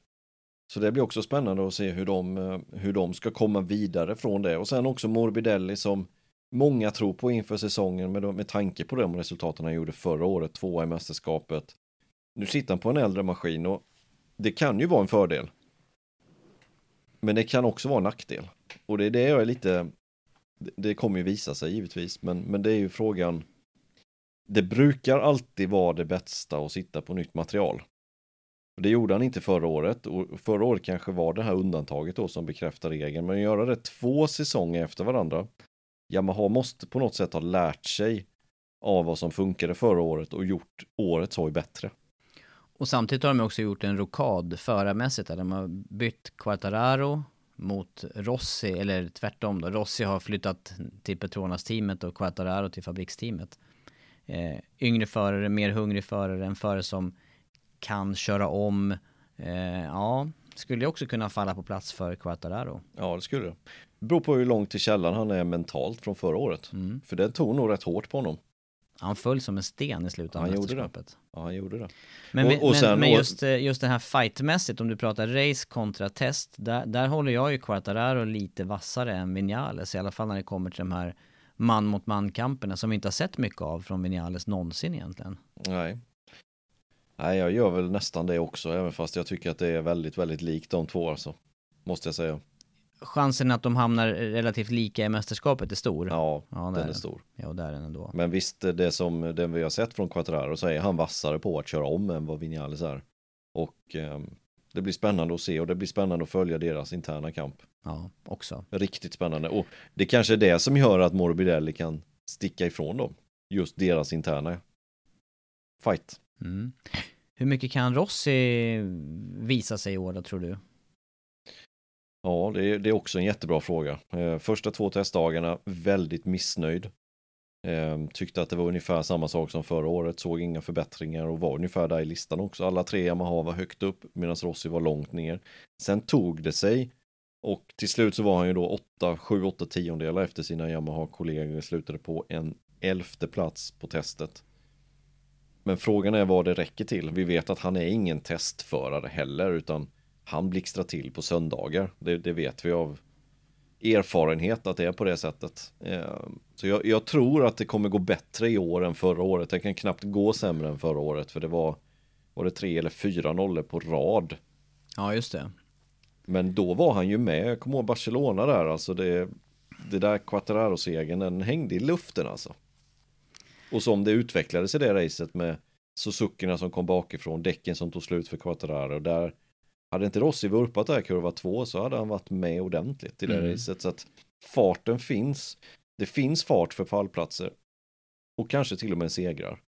Så det blir också spännande att se hur de, eh, hur de ska komma vidare från det. Och sen också Morbidelli som många tror på inför säsongen med, med tanke på de resultaten han gjorde förra året, tvåa i mästerskapet. Nu sitter han på en äldre maskin och det kan ju vara en fördel. Men det kan också vara en nackdel. Och det är det jag är lite, det- det kommer ju visa sig givetvis, men, men det är ju frågan. Det brukar alltid vara det bästa att sitta på nytt material. Och Det gjorde han inte förra året och förra året kanske var det här undantaget då som bekräftar regeln. Men att göra det två säsonger efter varandra. Yamaha måste på något sätt ha lärt sig av vad som funkade förra året och gjort årets hoj bättre. Och samtidigt har de också gjort en rokad förarmässigt. Där de har bytt Quartararo mot Rossi, eller tvärtom då. Rossi har flyttat till Petronas-teamet och Quartararo till fabriksteamet. Eh, yngre förare, mer hungrig förare, en förare som kan köra om. Eh, ja, skulle också kunna falla på plats för Quartararo. Ja, det skulle det. Det beror på hur långt till källan han är mentalt från förra året. Mm. För det tog nog rätt hårt på honom. Han föll som en sten i slutet av Han gjorde det. mästerskapet. Ja, han gjorde det. Men, Och- men- och sen- men, just, eh, just det här fightmässigt, om du pratar race kontra test, där, där håller jag ju Quartararo lite vassare än Vinales, i alla fall när det kommer till de här man mot man-kamperna som vi inte har sett mycket av från Vinales någonsin egentligen. Nej. Nej, jag gör väl nästan det också, även fast jag tycker att det är väldigt, väldigt likt de två alltså. Måste jag säga. Chansen att de hamnar relativt lika i mästerskapet är stor. Ja, Ja, det den är den. stor. Ja, där är den ändå. Men visst, det som den vi har sett från Quattararo så är han vassare på att köra om än vad Vinales är. Och ehm, det blir spännande att se och det blir spännande att följa deras interna kamp. Ja, också. Riktigt spännande. Och det kanske är det som gör att Morbidelli kan sticka ifrån dem. Just deras interna fight. Mm. Hur mycket kan Rossi visa sig i år då, tror du? Ja, det är, det är också en jättebra fråga. Eh, första två testdagarna väldigt missnöjd. Eh, tyckte att det var ungefär samma sak som förra året, såg inga förbättringar och var ungefär där i listan också. Alla tre Yamaha var högt upp medan Rossi var långt ner. Sen tog det sig och till slut så var han ju då 8, 7, 8 tiondelar efter sina Yamaha-kollegor slutade på en elfte plats på testet. Men frågan är vad det räcker till. Vi vet att han är ingen testförare heller utan han blixtrar till på söndagar. Det, det vet vi av erfarenhet att det är på det sättet. Eh, så jag, jag, tror att det kommer gå bättre i år än förra året. Det kan knappt gå sämre än förra året för det var, var det tre eller fyra nollor på rad. Ja, just det. Men då var han ju med, jag kommer ihåg Barcelona där, alltså det, det där Quattararo-segern, den hängde i luften alltså. Och som det utvecklades i det racet med Suzuki som kom bakifrån, däcken som tog slut för Quattararo, där hade inte Rossi vurpat där kurva två så hade han varit med ordentligt i det mm. racet. Så att farten finns. Det finns fart för fallplatser. Och kanske till och med segrar.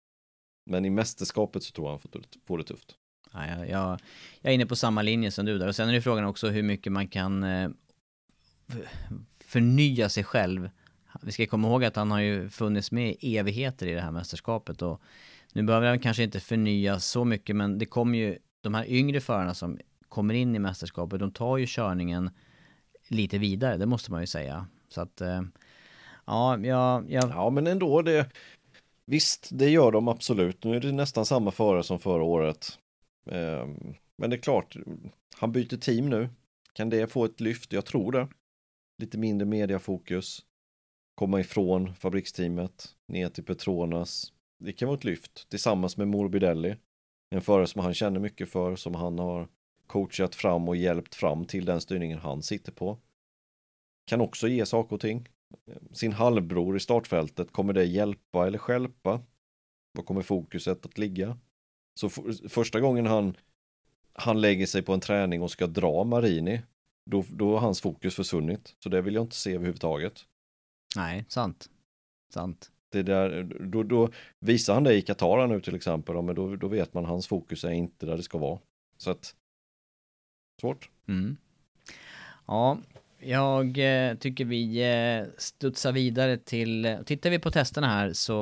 Men i mästerskapet så tror jag han får det tufft. Ja, jag, jag, jag är inne på samma linje som du där. Och sen är det frågan också hur mycket man kan eh, förnya sig själv. Vi ska komma ihåg att han har ju funnits med i evigheter i det här mästerskapet. Och nu behöver han kanske inte förnya så mycket, men det kommer ju de här yngre förarna som kommer in i mästerskapet, de tar ju körningen lite vidare, det måste man ju säga. Så att, eh, ja, ja, ja. Ja, men ändå det. Visst, det gör de absolut. Nu är det nästan samma förare som förra året. Ehm, men det är klart, han byter team nu. Kan det få ett lyft? Jag tror det. Lite mindre mediafokus. Komma ifrån fabriksteamet, ner till Petronas. Det kan vara ett lyft tillsammans med Morbidelli. En förare som han känner mycket för, som han har coachat fram och hjälpt fram till den styrningen han sitter på. Kan också ge saker och ting. Sin halvbror i startfältet, kommer det hjälpa eller skälpa? Var kommer fokuset att ligga? Så första gången han, han lägger sig på en träning och ska dra Marini, då, då har hans fokus försvunnit. Så det vill jag inte se överhuvudtaget. Nej, sant. Sant. Det där, då, då visar han det i Qatar nu till exempel, men då, då vet man hans fokus är inte där det ska vara. Så att Svårt. Mm. Ja, jag eh, tycker vi eh, studsar vidare till, tittar vi på testerna här så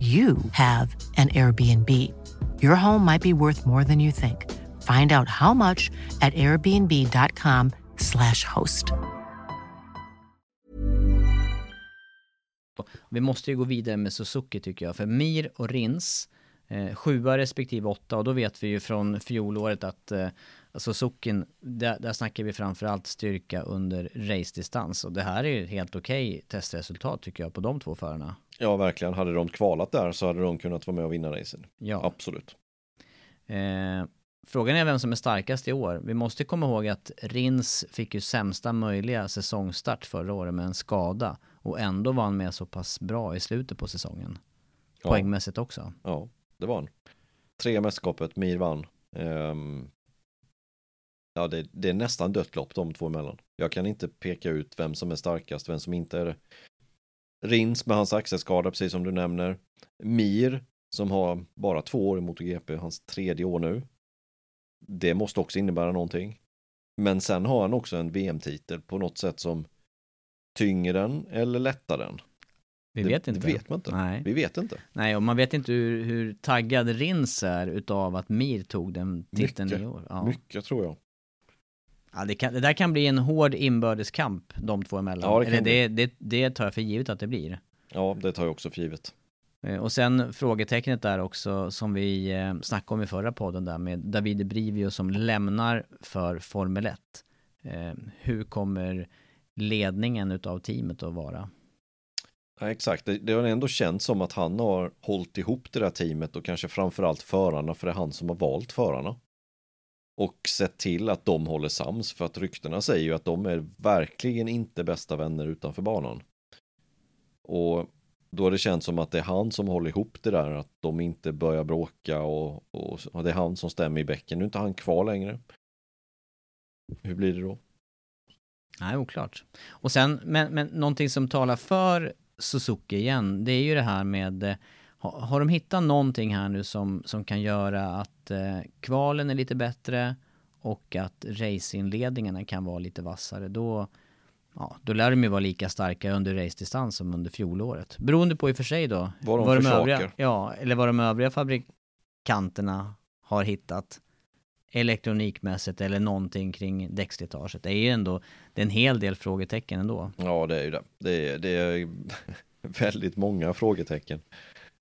you have an Airbnb. Your home might be worth more than you think. Find out how much at airbnb.com slash host. Vi måste ju gå vidare med Suzuki tycker jag, för Mir och Rins, eh, sjua respektive åtta, och då vet vi ju från fjolåret att eh, alltså Suzuki, där, där snackar vi framförallt styrka under race-distans, och det här är ju helt okej okay testresultat tycker jag på de två förarna. Ja, verkligen. Hade de kvalat där så hade de kunnat vara med och vinna racen. Ja. Absolut. Eh, frågan är vem som är starkast i år. Vi måste komma ihåg att Rins fick ju sämsta möjliga säsongstart förra året med en skada. Och ändå var han med så pass bra i slutet på säsongen. Ja. Poängmässigt också. Ja, det var han. Tre mästerskapet, Mir vann. Um, ja, det, det är nästan dött lopp de två emellan. Jag kan inte peka ut vem som är starkast, vem som inte är det. Rins med hans axelskada, precis som du nämner. Mir, som har bara två år i MotoGP, hans tredje år nu. Det måste också innebära någonting. Men sen har han också en VM-titel på något sätt som tynger den eller lättar den. Vi Det- vet inte. det vet man inte. Nej. Vi vet inte. Nej, och man vet inte hur, hur taggad Rins är utav att Mir tog den titeln Mycket. i år. Ja. Mycket tror jag. Ja, det, kan, det där kan bli en hård inbördeskamp de två emellan. Ja, det Eller det, det, det tar jag för givet att det blir. Ja, det tar jag också för givet. Eh, Och sen frågetecknet där också som vi eh, snackade om i förra podden där med Davide Brivio som lämnar för Formel 1. Eh, hur kommer ledningen utav teamet att vara? Ja, exakt, det, det har ändå känts som att han har hållit ihop det där teamet och kanske framförallt förarna, för det är han som har valt förarna. Och sett till att de håller sams, för att ryktena säger ju att de är verkligen inte bästa vänner utanför banan. Och då har det känts som att det är han som håller ihop det där, att de inte börjar bråka och, och, och det är han som stämmer i bäcken. Nu är inte han kvar längre. Hur blir det då? Nej, oklart. Och sen, men, men någonting som talar för Suzuki igen, det är ju det här med, eh, har, har de hittat någonting här nu som, som kan göra att eh, kvalen är lite bättre och att racingledningarna kan vara lite vassare, då, ja, då lär de ju vara lika starka under racedistans som under fjolåret. Beroende på i och för sig då, Vad de vad försakar. övriga, ja, eller vad de övriga fabrikanterna har hittat elektronikmässigt eller någonting kring däckslitaget. Det är ju ändå, det är en hel del frågetecken ändå. Ja, det är ju det. Det är, det är väldigt många frågetecken.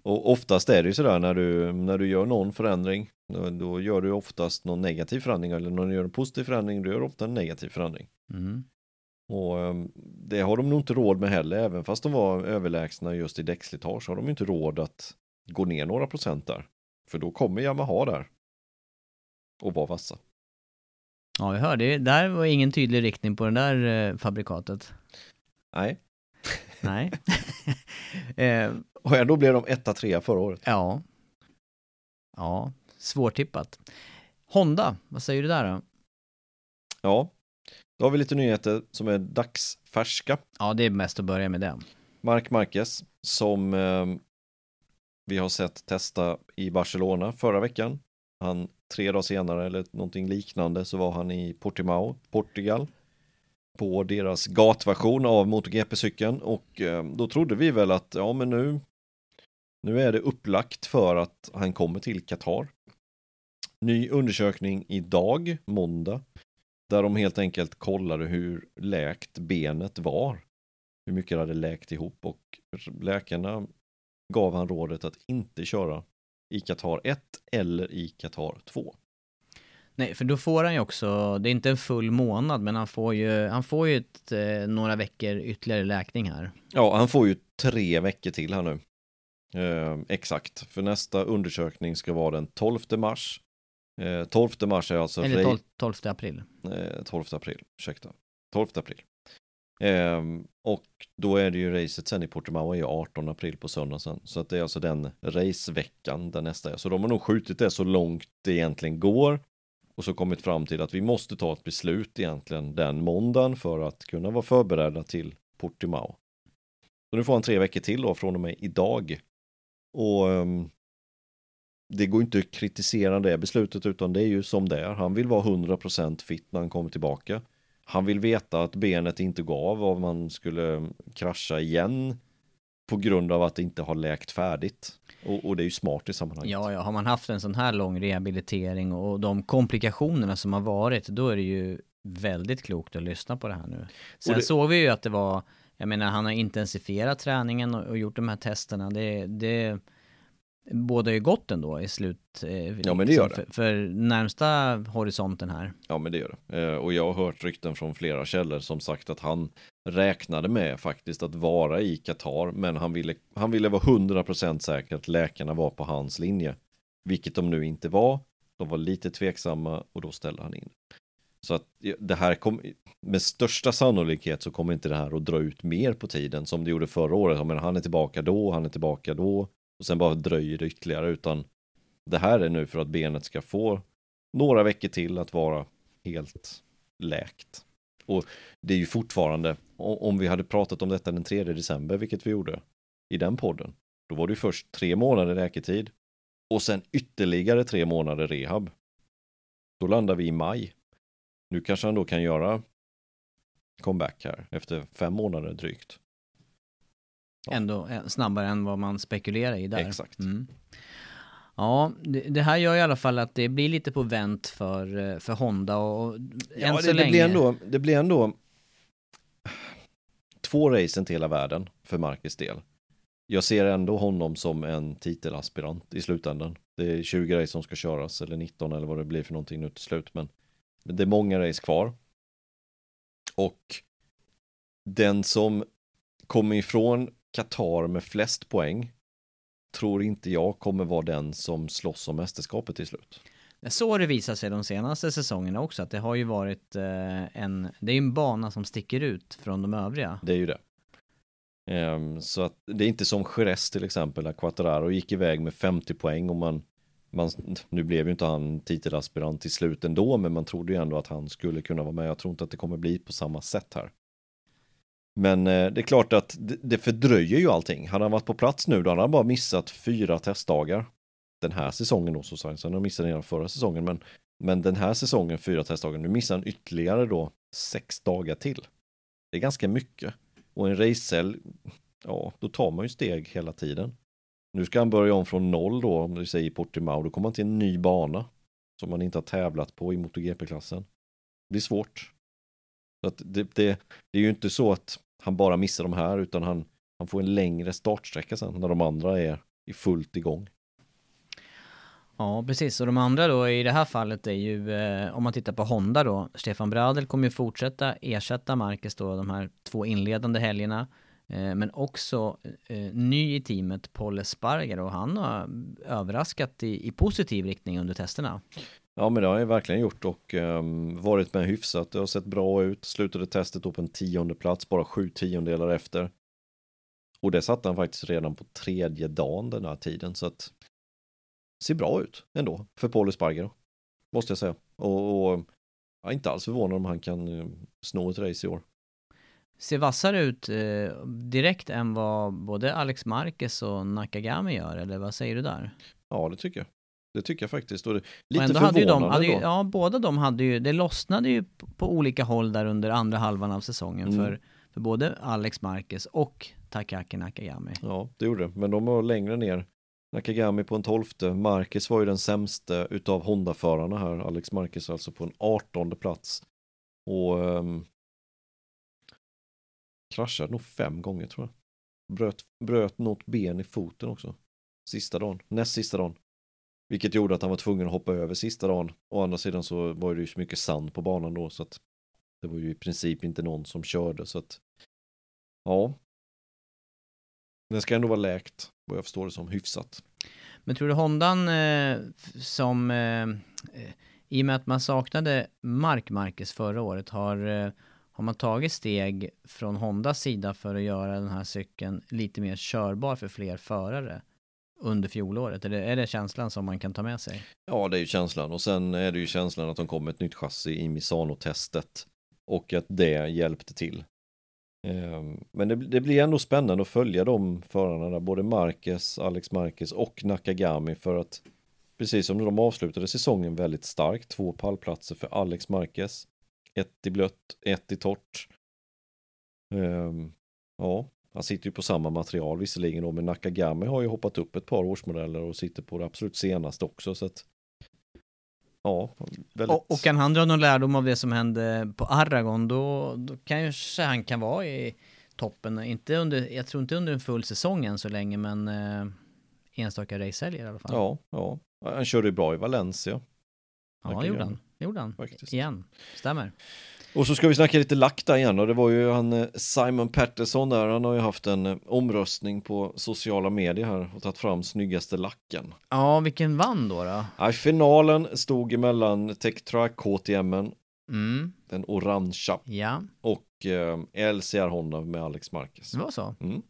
Och oftast är det ju sådär när du, när du gör någon förändring, då, då gör du oftast någon negativ förändring eller när du gör en positiv förändring, då gör du ofta en negativ förändring. Mm. Och ehm, det har de nog inte råd med heller, även fast de var överlägsna just i däckslitage har de ju inte råd att gå ner några procent där. För då kommer Yamaha där och vara vassa. Ja, vi hör det. Där var ingen tydlig riktning på det där eh, fabrikatet. Nej, Nej. eh, och ändå blev de etta, trea förra året. ja. Ja, svårtippat. Honda, vad säger du där då? Ja, då har vi lite nyheter som är dagsfärska. Ja, det är mest att börja med det. Mark Marquez som eh, vi har sett testa i Barcelona förra veckan. Han tre dagar senare eller någonting liknande så var han i Portimao, Portugal på deras gatversion av MotoGP-cykeln och eh, då trodde vi väl att ja men nu nu är det upplagt för att han kommer till Qatar. Ny undersökning idag, måndag, där de helt enkelt kollade hur läkt benet var hur mycket det hade läkt ihop och läkarna gav han rådet att inte köra i Qatar 1 eller i Qatar 2. Nej, för då får han ju också, det är inte en full månad, men han får ju, han får ju ett, eh, några veckor ytterligare läkning här. Ja, han får ju tre veckor till här nu. Eh, exakt, för nästa undersökning ska vara den 12 mars. Eh, 12 mars är alltså Eller Ray- 12, 12 april. eh, 12 april, ursäkta. 12 april. Ehm, och då är det ju racet sen i Portimao är ju 18 april på söndag sen. Så att det är alltså den raceveckan där nästa är. Så de har nog skjutit det så långt det egentligen går. Och så kommit fram till att vi måste ta ett beslut egentligen den måndagen för att kunna vara förberedda till Portimao. Så nu får han tre veckor till då från och med idag. Och um, det går inte att kritisera det beslutet utan det är ju som det är. Han vill vara 100% fit när han kommer tillbaka. Han vill veta att benet inte gav om man skulle krascha igen på grund av att det inte har läkt färdigt. Och, och det är ju smart i sammanhanget. Ja, ja, har man haft en sån här lång rehabilitering och de komplikationerna som har varit, då är det ju väldigt klokt att lyssna på det här nu. Sen det- såg vi ju att det var, jag menar han har intensifierat träningen och, och gjort de här testerna. Det, det båda ju gott ändå i slut. eh, Ja, men det gör För, det. för närmsta horisonten här. Ja, men det gör det. Eh, och jag har hört rykten från flera källor som sagt att han räknade med faktiskt att vara i Qatar, men han ville, han ville vara 100% säker att läkarna var på hans linje. Vilket de nu inte var. De var lite tveksamma och då ställde han in. Så att det här kom, med största sannolikhet så kommer inte det här att dra ut mer på tiden som det gjorde förra året. Men han är tillbaka då, han är tillbaka då och sen bara dröjer det ytterligare utan det här är nu för att benet ska få några veckor till att vara helt läkt. Och det är ju fortfarande, om vi hade pratat om detta den 3 december, vilket vi gjorde i den podden, då var det ju först tre månader läketid och sen ytterligare tre månader rehab. Då landar vi i maj. Nu kanske han då kan göra comeback här efter fem månader drygt. Ja. Ändå eh, snabbare än vad man spekulerar i där. Exakt. Mm. Ja, det, här gör i alla fall att det blir lite på vänt för, eh, för Honda och ja, än det, så det länge... Blir ändå, det blir ändå två racen till hela världen för Marcus del. Jag ser ändå honom som en titelaspirant i slutändan. Det är 20 race som ska köras, eller 19 eller vad det blir för någonting nu till slut, men det är många race kvar. Och den som kommer ifrån Qatar med flest poäng tror inte jag kommer vara den som slåss om mästerskapet till slut. Så har det visat sig de senaste säsongerna också, att det har ju varit eh, en, det är en bana som sticker ut från de övriga. Det är ju det. Um, så att det är inte som Jerez till exempel, där Quattararo gick iväg med 50 poäng och man, man, nu blev ju inte han titelaspirant till slut ändå, men man trodde ju ändå att han skulle kunna vara med. Jag tror inte att det kommer bli på samma sätt här. Men eh, det är klart att det fördröjer ju allting. Hade han varit på plats nu då hade han bara missat fyra testdagar. Den här säsongen då så sagt, sen har missat redan förra säsongen. Men, men den här säsongen fyra testdagar, nu missar han ytterligare då sex dagar till. Det är ganska mycket. Och en racecell, ja då tar man ju steg hela tiden. Nu ska han börja om från noll då, om vi säger Portimao, då kommer han till en ny bana. Som man inte har tävlat på i MotoGP-klassen. Det blir svårt. Så att det, det, det är ju inte så att han bara missar de här utan han, han får en längre startsträcka sen när de andra är i fullt igång. Ja, precis. Och de andra då i det här fallet är ju, eh, om man tittar på Honda då, Stefan Bradel kommer ju fortsätta ersätta Marcus då de här två inledande helgerna. Eh, men också eh, ny i teamet, Paul Esparger och han har överraskat i, i positiv riktning under testerna. Ja men det har jag verkligen gjort och um, varit med hyfsat. Det har sett bra ut. Slutade testet då på en tionde plats, bara sju tiondelar efter. Och det satte han faktiskt redan på tredje dagen den här tiden så att ser bra ut ändå för Paul Sparger. Måste jag säga. Och, och jag är inte alls förvånad om han kan uh, sno ett race i år. Ser vassare ut eh, direkt än vad både Alex Marquez och Nakagami gör, eller vad säger du där? Ja, det tycker jag. Det tycker jag faktiskt. Och det, lite och förvånande hade de, hade ju, Ja, båda de hade ju, det lossnade ju på, på olika håll där under andra halvan av säsongen mm. för, för både Alex Marquez och Takaki Nakagami. Ja, det gjorde det. Men de var längre ner. Nakagami på en tolfte. Marquez var ju den sämste utav Honda-förarna här. Alex Marquez alltså på en artonde plats. Och um, kraschade nog fem gånger tror jag. Bröt, bröt något ben i foten också. Sista dagen, näst sista dagen. Vilket gjorde att han var tvungen att hoppa över sista dagen. Å andra sidan så var det ju så mycket sand på banan då så att det var ju i princip inte någon som körde så att ja. Den ska ändå vara läkt vad jag förstår det som hyfsat. Men tror du Hondan eh, som eh, i och med att man saknade Mark Marquez förra året har eh, har man tagit steg från Hondas sida för att göra den här cykeln lite mer körbar för fler förare? under fjolåret? Är det, är det känslan som man kan ta med sig? Ja, det är ju känslan och sen är det ju känslan att de kom med ett nytt chassi i Misano-testet och att det hjälpte till. Ehm, men det, det, blir ändå spännande att följa de förarna där, både Marquez, Alex Marquez och Nakagami för att precis som de avslutade säsongen väldigt starkt, två pallplatser för Alex Marquez, ett i blött, ett i torrt. Ehm, ja, han sitter ju på samma material visserligen då, men Nakagami har ju hoppat upp ett par årsmodeller och sitter på det absolut senaste också. Så att, ja, väldigt... och, och kan han dra någon lärdom av det som hände på Aragon, då, då kan ju han kan vara i toppen. Inte under, jag tror inte under en full säsong än så länge, men eh, enstaka racehelger i alla fall. Ja, ja. Han körde ju bra i Valencia. Ja, det gjorde han. Det gjorde han. Faktiskt. Igen. Stämmer. Och så ska vi snacka lite där igen och det var ju han eh, Simon Pettersson där, han har ju haft en eh, omröstning på sociala medier här och tagit fram snyggaste lacken. Ja, vilken vann då? då? Ja, finalen stod emellan Tektra KTM, mm. den orangea, ja. och eh, LCR Honda med Alex Marquez. Det var så? Mm.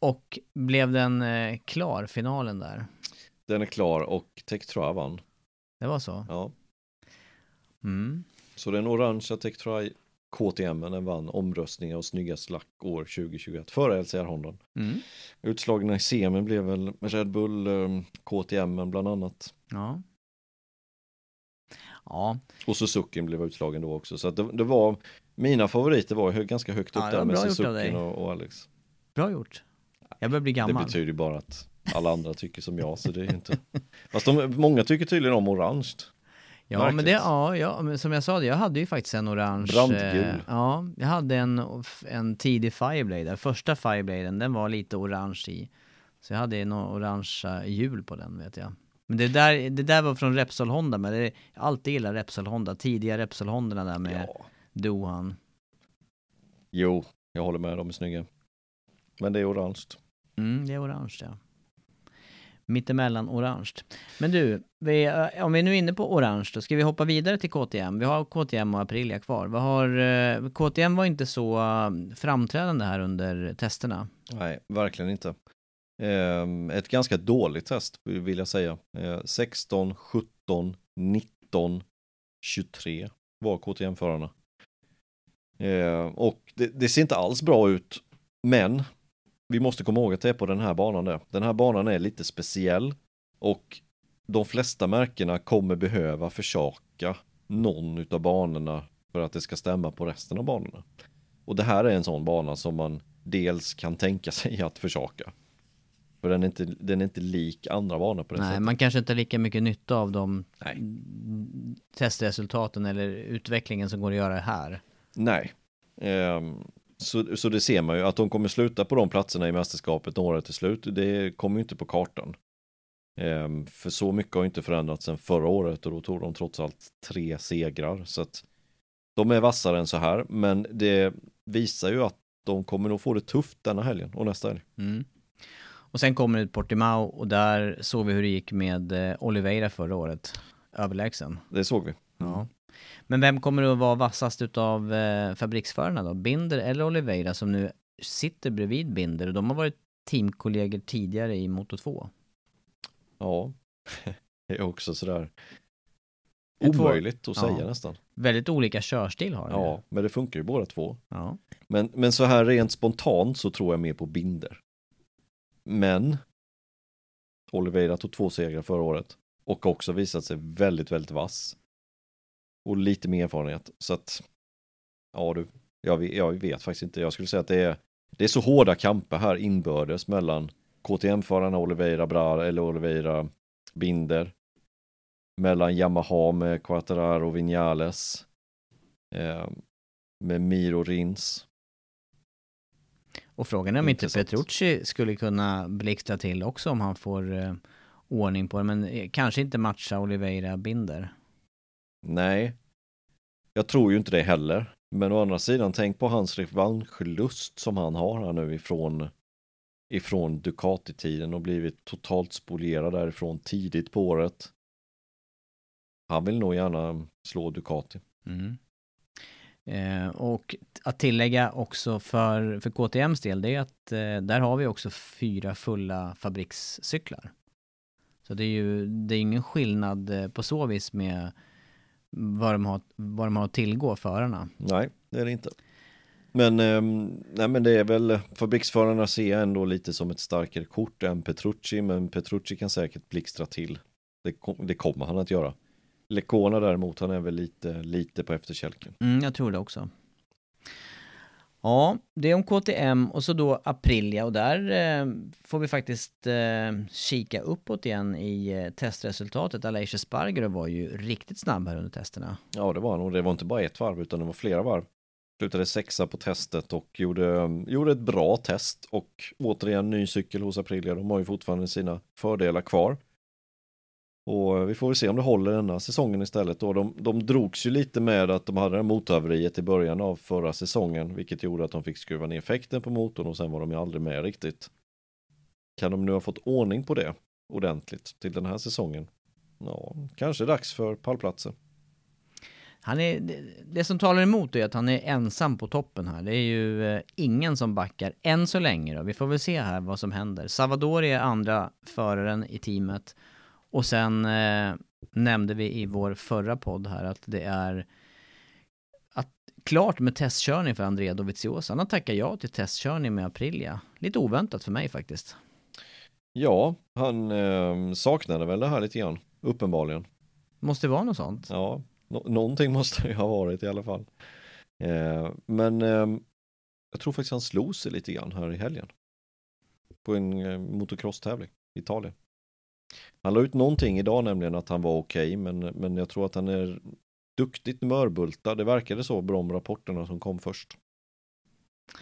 Och blev den eh, klar, finalen där? Den är klar och Tektra vann. Det var så? Ja. Mm. Så den orangea Tektrai KTM den vann omröstningar och snyggast lack år 2021 före LCR Honda. Mm. Utslagna i semin blev väl Red Bull KTM bland annat. Ja. Ja, Och Suzuki blev utslagen då också. Så att det, det var, mina favoriter var ganska högt upp Ja, det där med bra gjort av Suzuki dig. och, och Alex. bra gjort. Jag börjar bli Det gammal. betyder ju bara att alla andra tycker som jag, så det är inte... Fast de, många tycker tydligen om orange. Ja, men det, ja, ja, men som jag sa, jag hade ju faktiskt en orange. Brandgul. eh, ja, jag hade en, en tidig Fireblade. Den första Firebladen, den var lite orange i. Så jag hade några orangea hjul på den vet jag. Men det där, det där var från Repsol Honda, men det, jag har alltid gillat Repsol Honda. Tidiga Repsol Honda där med Ja. Dohan. Jo, jag håller med, de är snygga. Men det är orange. Mm, det är orange ja. Mittemellan orange. Men du, vi, eh, om vi nu är inne på orange då, ska vi hoppa vidare till KTM? Vi har KTM och Aprilia kvar. Vad har, eh, KTM var inte så eh, framträdande här under testerna. Nej, verkligen inte. Ehm, ett ganska dåligt test vill jag säga. 16, 17, 19, 23 var KTM-förarna. Ehm, och det, det ser inte alls bra ut, men vi måste komma ihåg att det är på den här banan där. Den här banan är lite speciell och de flesta märkena kommer behöva försaka någon utav banorna för att det ska stämma på resten av banorna. Och det här är en sån bana som man dels kan tänka sig att försaka. För den är inte, den är inte lik andra banor på det Nej, sättet. man kanske inte har lika mycket nytta av de Nej. testresultaten eller utvecklingen som går att göra här. Nej. Ehm, så, så det ser man ju att de kommer sluta på de platserna i mästerskapet några till slut. Det kommer ju inte på kartan. Ehm, för så mycket har inte förändrats sedan förra året och då tog de trots allt tre segrar. Så att de är vassare än så här, men det visar ju att de kommer nog få det tufft denna helgen och nästa helg. Mm. Och sen kommer det Portimao och där såg vi hur det gick med eh, Oliveira förra året. Överlägsen. Det såg vi. Ja. Men vem kommer att vara vassast utav eh, fabriksförarna då? Binder eller Oliveira som nu sitter bredvid Binder och de har varit teamkollegor tidigare i Moto 2. Ja, det är också sådär omöjligt att säga Ja. nästan. Väldigt olika körstil har de. Ja, men det funkar ju båda två. ja. Men, men så här rent spontant så tror jag mer på Binder. Men Oliveira tog två segrar förra året och också visat sig väldigt, väldigt vass. Och lite mer erfarenhet. Så att, ja du, jag, vet- jag vet faktiskt inte. Jag skulle säga att det är, det är så hårda kamper här inbördes mellan KTM-förarna Oliveira Brar eller Oliveira Binder. Mellan Yamaha med Quattararo och Vinales. Eh, med Miro Rins. Och frågan är om inte. Petrucci skulle kunna blixtra till också om han får eh, ordning på det. Men eh, kanske inte matcha Oliveira Binder. Nej, jag tror ju inte det heller. Men å andra sidan, tänk på hans revanschlust som han har här nu ifrån, ifrån Ducati-tiden och blivit totalt spolierad därifrån tidigt på året. Han vill nog gärna slå Ducati. Mm. Eh, och att tillägga också för, för KTMs del, det är att eh, där har vi också fyra fulla fabrikscyklar. Så det är ju det är ingen skillnad eh, på så vis med vad de har, vad de har att tillgå förarna. Nej, det är det inte. Men, ehm, nej, men det är väl, fabriksförarna ser jag ändå lite som ett starkare kort än Petrucci, men Petrucci kan säkert blixtra till. Det, det kommer han att göra. Lecona däremot, han är väl lite, lite på efterkälken. Mm, jag tror det också. Ja, det är om KTM och så då Aprilia och där eh, får vi faktiskt eh, kika uppåt igen i eh, testresultatet. Aleix Sparger var ju riktigt snabb här under testerna. Ja, det var han och det var inte bara ett varv utan det var flera varv. Slutade sexa på testet och gjorde, gjorde ett bra test och återigen ny cykel hos Aprilia. De har ju fortfarande sina fördelar kvar. Och vi får väl se om det håller denna säsongen istället. Då. De, de drogs ju lite med att de hade det här motorhaveriet i början av förra säsongen, vilket gjorde att de fick skruva ner effekten på motorn och sen var de ju aldrig med riktigt. Kan de nu ha fått ordning på det ordentligt till den här säsongen? Ja, kanske dags för pallplatser. Han är, det, som talar emot är att han är ensam på toppen här. Det är ju eh, ingen som backar än så länge då. Vi får väl se här vad som händer. Salvador är andra föraren i teamet och sen eh, nämnde vi i vår förra podd här att det är att, klart med testkörning för Andrea Dovizioso. Han har tackat ja till testkörning med Aprilia. Lite oväntat för mig faktiskt. Ja, han eh, saknade väl det här lite grann, uppenbarligen. Måste det vara något sånt? Ja, no någonting måste det ha varit i alla fall. Eh, men eh, jag tror faktiskt han slog sig lite grann här i helgen. På en eh, motocross-tävling i Italien. Han la ut någonting idag nämligen att han var okej, okay, men, men jag tror att han är duktigt mörbultad. Det verkade så på de rapporterna som kom först.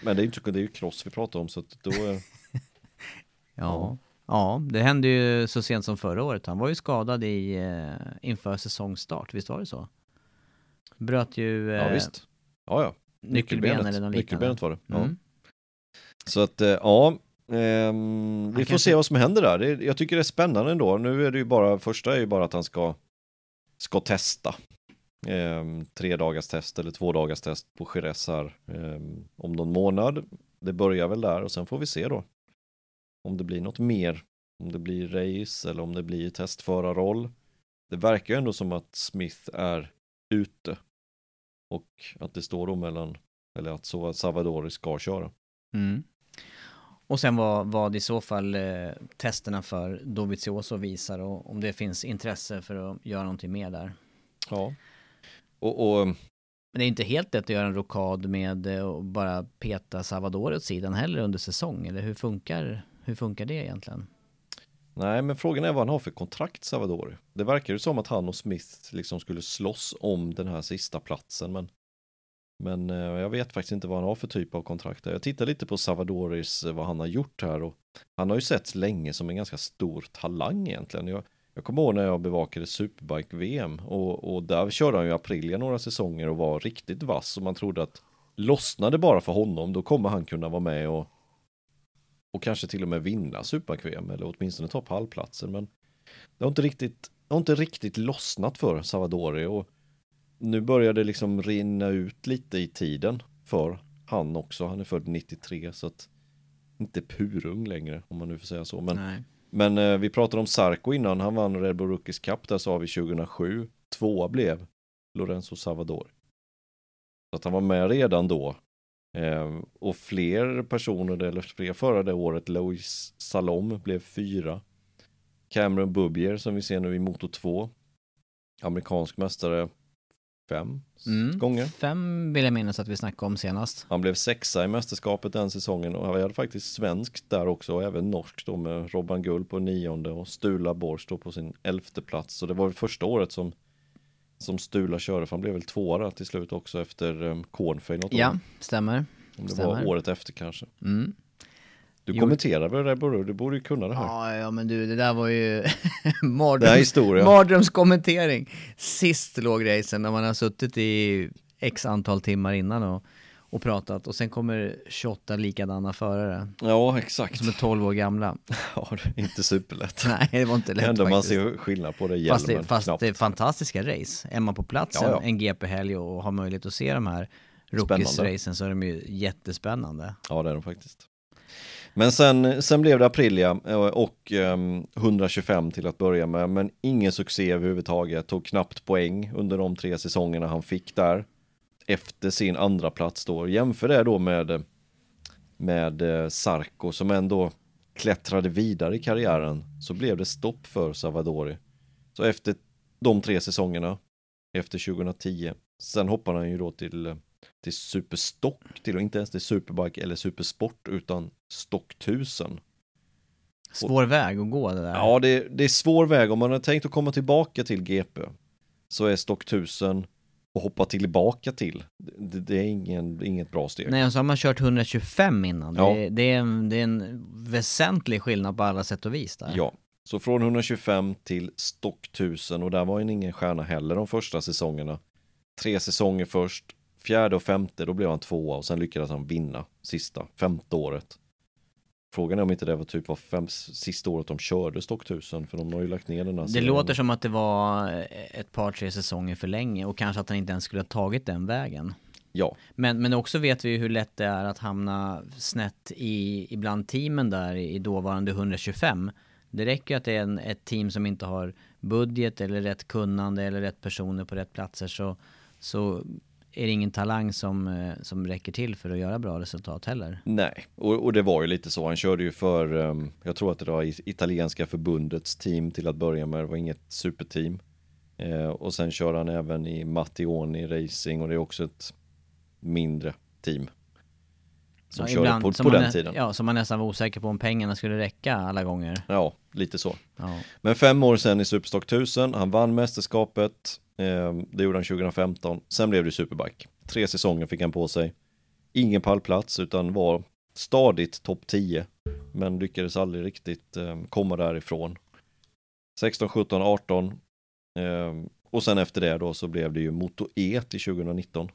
Men det är ju, det är ju cross vi pratar om så att då... ja. ja. Ja, det hände ju så sent som förra året. Han var ju skadad i, eh, inför säsongstart, visst var det så? Bröt ju... Eh, ja, visst. Ja, ja. Nyckelbenet. Nyckelbenet, eller Nyckelbenet var det. Ja. Mm. Så att, eh, ja, ehm, vi får kanske... se vad som händer där. Det, jag tycker det är spännande ändå. Nu är det ju bara, första är ju bara att han ska, ska testa. Ehm, tre dagars test eller två dagars test på Jerez här ehm, om någon månad. Det börjar väl där och sen får vi se då om det blir något mer, om det blir race eller om det blir testförarroll. Det verkar ändå som att Smith är ute och att det står då mellan, eller att så Savadori ska köra. Mm. Och sen vad, vad i så fall eh, testerna för Dovizioso visar och om det finns intresse för att göra någonting mer där. Ja. Och, och men det är inte helt lätt att göra en rokad med eh, och bara peta Savadori åt sidan heller under säsong, eller hur funkar hur funkar det egentligen? Nej, men frågan är vad han har för kontrakt, Savadori. Det verkar ju som att han och Smith liksom skulle slåss om den här sista platsen, men men eh, jag vet faktiskt inte vad han har för typ av kontrakt. Jag tittar lite på Savadoris, eh, vad han har gjort här och han har ju setts länge som en ganska stor talang egentligen. Jag, jag kommer ihåg när jag bevakade Superbike-VM och, och där körde han ju Aprilia några säsonger och var riktigt vass och man trodde att lossnade bara för honom, då kommer han kunna vara med och och kanske till och med vinna Superbike-VM eller åtminstone ta pallplatsen. Men det har inte riktigt, det har inte riktigt lossnat för Savadori och nu börjar det liksom rinna ut lite i tiden för han också. Han är född 93 så att inte purung längre om man nu får säga så. Men, men eh, vi pratade om Sarko innan. Han vann Red Bull Rookies Cup där sa vi 2007. Tvåa blev Lorenzo Savadori. Så att han var med redan då Eh, och fler personer, eller fler förare det året, Louis Salom blev fyra. Cameron Bubier som vi ser nu i Moto 2. Amerikansk mästare fem mm, gånger. Fem vill jag minnas att vi snackade om senast. Han blev sexa i mästerskapet den säsongen och vi hade faktiskt svenskt där också och även norskt då med Robban Gull på nionde och Stula Borst då på sin elfte plats. Så det var första året som som Stula körde, för han blev väl tvåa till slut också efter um, något Ja, år. stämmer. Om det stämmer. var året efter kanske. Mm. Du kommenterar väl det Borro, du borde ju kunna det här. Ja, ja men du, det där var ju mardröms, mardrömskommentering. Sist låg racen när man har suttit i x antal timmar innan och och pratat och sen kommer 28 likadana förare. Ja, exakt. Som är 12 år gamla. Ja, inte superlätt. Nej, det var inte lätt ändå man ser skillnad på det hjälmen. Fast det, fast det är fantastiska race. Är man på plats ja, ja. en GP-helg och har möjlighet att se de här rookies-racen så är de ju jättespännande. Ja, det är de faktiskt. Men sen, sen blev det Aprilia eh, och ehm, um, 125 till att börja med, men ingen succé överhuvudtaget. Tog knappt poäng under de tre säsongerna han fick där efter sin andra plats då. Jämför det då med, med eh, Sarko som ändå klättrade vidare i karriären så blev det stopp för Savadori. Så efter de tre säsongerna, efter 2010, sen hoppade han ju då till, eh, till Superstock, till och inte ens till Superbike eller Supersport utan Stock 1000. Svår väg att gå det där. Ja, det, det är svår väg om man har tänkt att komma tillbaka till GP. Så är Stock 1000 och hoppa tillbaka till. Det, det är ingen, inget bra steg. Nej, och så har man kört 125 innan. Ja. Det, det, är en, det är en väsentlig skillnad på alla sätt och vis där. Ja, så från 125 till stock 1000 och där var ju ingen stjärna heller de första säsongerna. Tre säsonger först, fjärde och femte, då blev han tvåa och sen lyckades han vinna sista, femte året. Frågan är om inte det var typ var fem, sista året de körde Stock 1000 för de har ju lagt ner den här Det låter som att det var ett par tre säsonger för länge och kanske att han inte ens skulle ha tagit den vägen. Ja. Men, men också vet vi hur lätt det är att hamna snett i ibland teamen där i dåvarande 125 Det räcker att det är en, ett team som inte har budget eller rätt kunnande eller rätt personer på rätt platser så, så är det ingen talang som, eh, som räcker till för att göra bra resultat heller. Nej, och, och det var ju lite så. Han körde ju för, um, jag tror att det var italienska förbundets team till att börja med. Det var inget superteam. Eh, och sen kör han även i Mattioni Racing och det är också ett mindre team. Som ja, körde på, på den tiden. Ja, som man nästan var osäker på om pengarna skulle räcka alla gånger. Ja, lite så. Ja. Men fem år sen i Superstock 1000, han vann mästerskapet, eh, det gjorde han 2015. Sen blev det Superbike. Tre säsonger fick han på sig. Ingen pallplats utan var stadigt topp 10. Men lyckades aldrig riktigt eh, komma därifrån. 16, 17, 18 Ehm, och sen efter det då så blev det ju Moto E till 2019.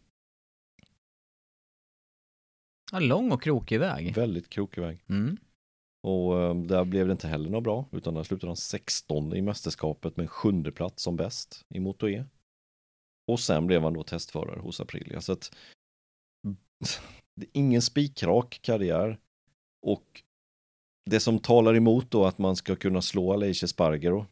Ja, lång och krokig väg. Väldigt krokig väg. Mm. Och um, där blev det inte heller något bra, utan där slutade han 16 i mästerskapet med en sjunde plats som bäst i Moto E. Och sen blev han då testförare hos Aprilia. Så att det är ingen spikrak karriär. Och det som talar emot då att man ska kunna slå Aleix Spargero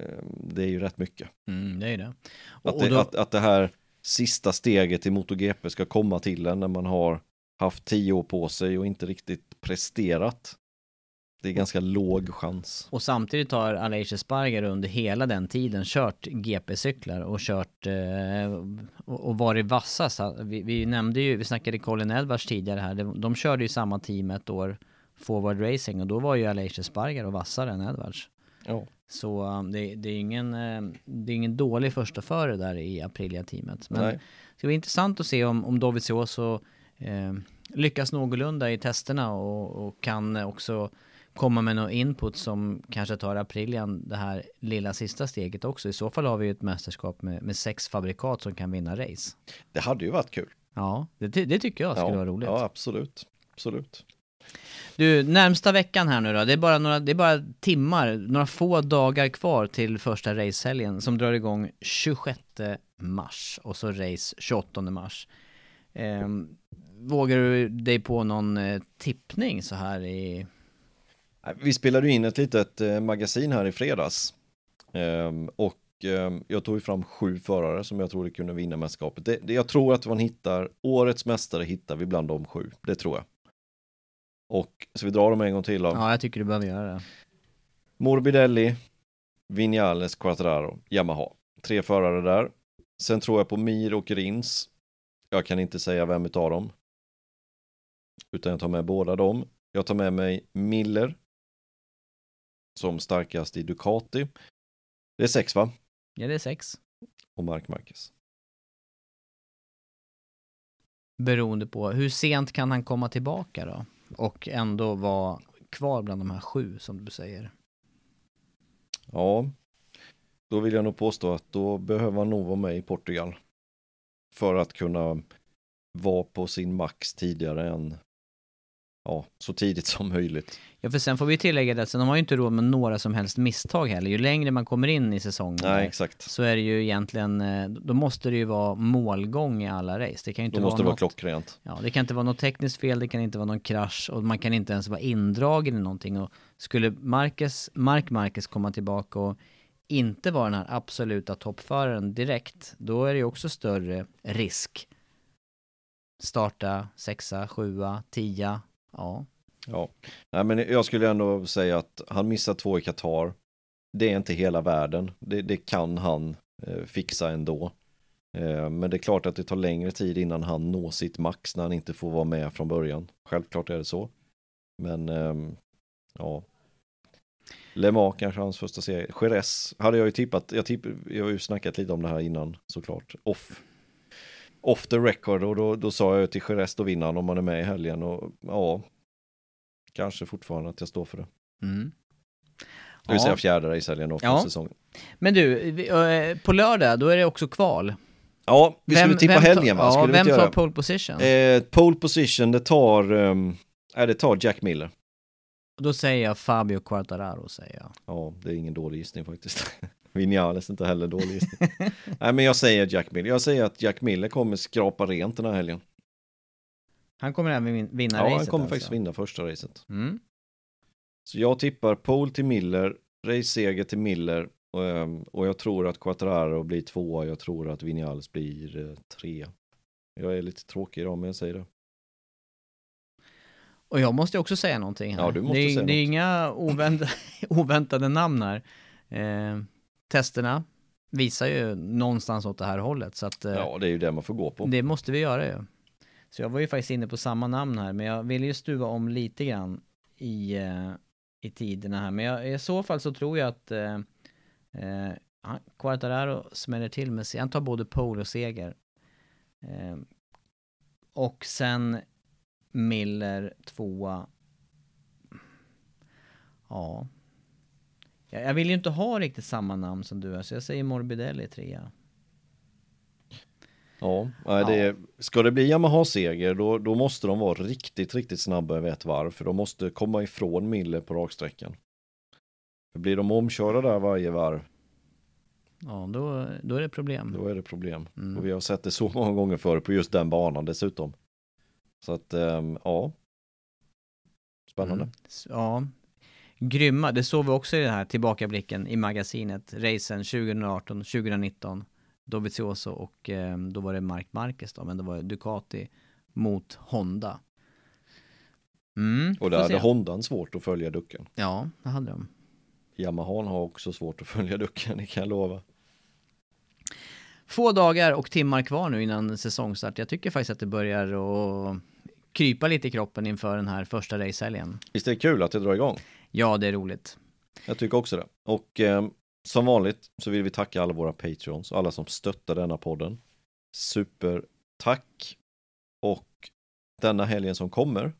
Ehm, det är ju rätt mycket. Mm, det är det. Och, att, det, då... att, att det här sista steget i MotoGP ska komma till en när man har haft tio år på sig och inte riktigt presterat. Det är ganska låg chans. Och samtidigt har Aleix Sparger under hela den tiden kört GP-cyklar och kört eh, och varit vassast. Vi, vi, nämnde ju, vi snackade Colin Edwards tidigare här, de, de körde ju samma team ett år, Forward Racing, och då var ju Aleix Sparger och vassare än Edwards. Ja. Så um, det, det, är ingen, uh, det är ingen dålig första före där i Aprilia-teamet. Men Nej. det ska bli intressant att se om, om Dovizioso eh, lyckas någorlunda i testerna och, och, kan också komma med någon input som kanske tar Aprilian det här lilla sista steget också. I så fall har vi ju ett mästerskap med, med sex fabrikat som kan vinna race. Det hade ju varit kul. Ja, det, det tycker jag skulle ja, vara roligt. Ja, absolut. Absolut. Du, närmsta veckan här nu då, det är, bara några, det är bara timmar, några få dagar kvar till första racehelgen som drar igång 26 mars och så race 28 mars. Eh, vågar du dig på någon eh, tippning så här i... Vi spelade in ett litet eh, magasin här i fredags. Eh, och ehm, jag tog fram sju förare som jag tror kunde vinna mästerskapet. Det, det, jag tror att man hittar, årets mästare hittar vi bland de sju, det tror jag. Och så vi drar dem en gång till då. Ja, jag tycker du behöver göra det. Morbidelli, Vinales, Quattraro, Yamaha. Tre förare där. Sen tror jag på Mir och Rins. Jag kan inte säga vem utav dem. Utan jag tar med båda dem. Jag tar med mig Miller. Som starkast i Ducati. Det är sex va? Ja, det är sex. Och Mark Marquez. Beroende på, hur sent kan han komma tillbaka då? och ändå vara kvar bland de här sju som du säger. Ja, då vill jag nog påstå att då behöver han nog vara med i Portugal. För att kunna vara på sin max tidigare än ja, så tidigt som möjligt. Ja, för sen får vi tillägga det, sen de har ju inte råd med några som helst misstag heller. Ju längre man kommer in i säsongen Nej, exakt. så är det ju egentligen, eh, då måste det ju vara målgång i alla race. Det kan ju inte då vara måste det vara något, klockrent. Ja, det kan inte vara något tekniskt fel, det kan inte vara någon krasch och man kan inte ens vara indragen i någonting. Och skulle Marcus, Mark Marcus komma tillbaka och inte vara den här absoluta toppföraren direkt, då är det ju också större risk. Starta sexa, sjua, tia, Ja. Ja, Nej, men jag skulle ändå säga att han missar två i Qatar. Det är inte hela världen. Det, det kan han eh, fixa ändå. Eh, men det är klart att det tar längre tid innan han når sitt max när han inte får vara med från början. Självklart är det så. Men eh, ja. Le Mans kanske hans första serie. Jerez hade jag ju tippat. Jag, tipp, jag har ju snackat lite om det här innan såklart. Off off the record och då, då sa jag till Jerez vinner han om man är med i helgen och ja, kanske fortfarande att jag står för det. Mm. Det vill ja. säga fjärde racehelgen för ja. säsongen. Men du, eh, på lördag då är det också kval. Ja, vi vem, skulle tippa helgen va? Ja, vem tar pole position? Eh, pole position, det tar, um, äh, det tar Jack Miller. Då säger jag Fabio Quartararo, säger jag. Ja, det är ingen dålig gissning faktiskt. Vinales inte heller dålig gissning. Nej men jag säger Jack Miller. Jag säger att Jack Miller kommer skrapa rent den här helgen. Han kommer även vinna ja, racet Ja, han kommer alltså. faktiskt vinna första racet. Mm. Så jag tippar pole till Miller, race-seger till Miller och, ehm, och jag tror att Quattraro blir tvåa, jag tror att Vinales blir eh, tre. Jag är lite tråkig idag men jag säger det. Och jag måste också säga någonting här. Ja, du måste det, är, säga det är något. inga oväntade, oväntade namn här. Eh, testerna visar ju någonstans åt det här hållet, så att eh, Ja, det är ju det man får gå på. det måste vi göra ju. Så jag var ju faktiskt inne på samma namn här, men jag vill ju stuva om lite grann i, eh, i tiderna här. Men jag, i så fall så tror jag att eh, eh, Quartararo smäller till med, han tar både pole och seger. Eh, och sen Miller tvåa. Ja. Jag, jag vill ju inte ha riktigt samma namn som du är, så jag säger Morbidelli trea. Ja, det ska det bli Yamaha-seger då, då måste de vara riktigt, riktigt snabba över ett varv för de måste komma ifrån Miller på raksträckan. För blir de omkörda där varje varv, Ja, då, då är det problem. då är det problem. Mm. Och vi har sett det så många gånger förr på just den banan dessutom. Så att, ehm, ja. Spännande. Mm. Ja. Grymma, det såg vi också i den här tillbakablicken i magasinet, racen 2018, 2019, Dovizioso och eh, då var det Mark Marquez då, men det var Ducati mot Honda. Mm, Och där hade. Hondan svårt att följa ducken. Ja, det hade de. Yamaha har också svårt att följa ducken, det kan jag lova. Få dagar och timmar kvar nu innan säsongstart. Jag tycker faktiskt att det börjar att krypa lite i kroppen inför den här första racehelgen. Visst är det kul att det drar igång? Ja, det är roligt. Jag tycker också det. Och eh, som vanligt så vill vi tacka alla våra Patreons och alla som stöttar denna podden. Supertack! Och denna helgen som kommer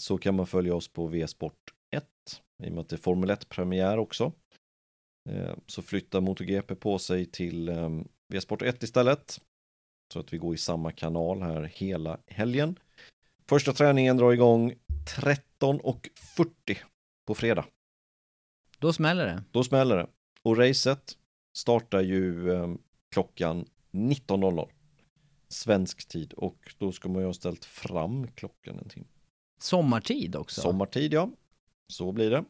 så kan man följa oss på V-sport 1 i och med att det är Formel 1-premiär också. Eh, så flyttar MotoGP på sig till eh, V-sport 1 istället. Så att vi går i samma kanal här hela helgen. Första träningen drar igång 13.40 på fredag. Då smäller det. Då smäller det. Och racet startar ju eh, klockan 19.00 svensk tid och då ska man ju ha ställt fram klockan en timme. Sommartid också. Sommartid ja, så blir det.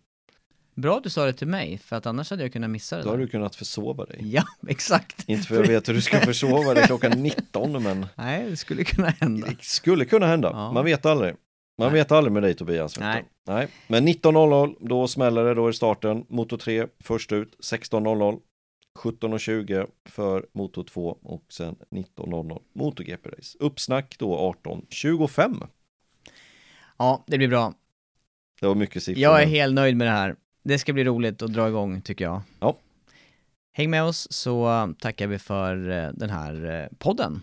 Bra att du sa det till mig, för att annars hade jag kunnat missa det Då har där. du kunnat försova dig. Ja, exakt. Inte för jag vet hur du ska försova dig klockan 19 men Nej, det skulle kunna hända. det skulle kunna hända. Ja. Man vet aldrig. Man Nej. vet aldrig med dig Tobias. Nej. Nej. Men 19.00 då smäller det, då är starten. Motor 3 först ut 16.00. 17.20 för Motor 2 och sen 19.00 MotoGP-race. Uppsnack då 18.25. Ja, det blir bra. Det var mycket siffror. Jag är helt nöjd med det här. Det ska bli roligt att dra igång, tycker jag. Ja. Häng med oss så tackar vi för eh, den här eh, podden.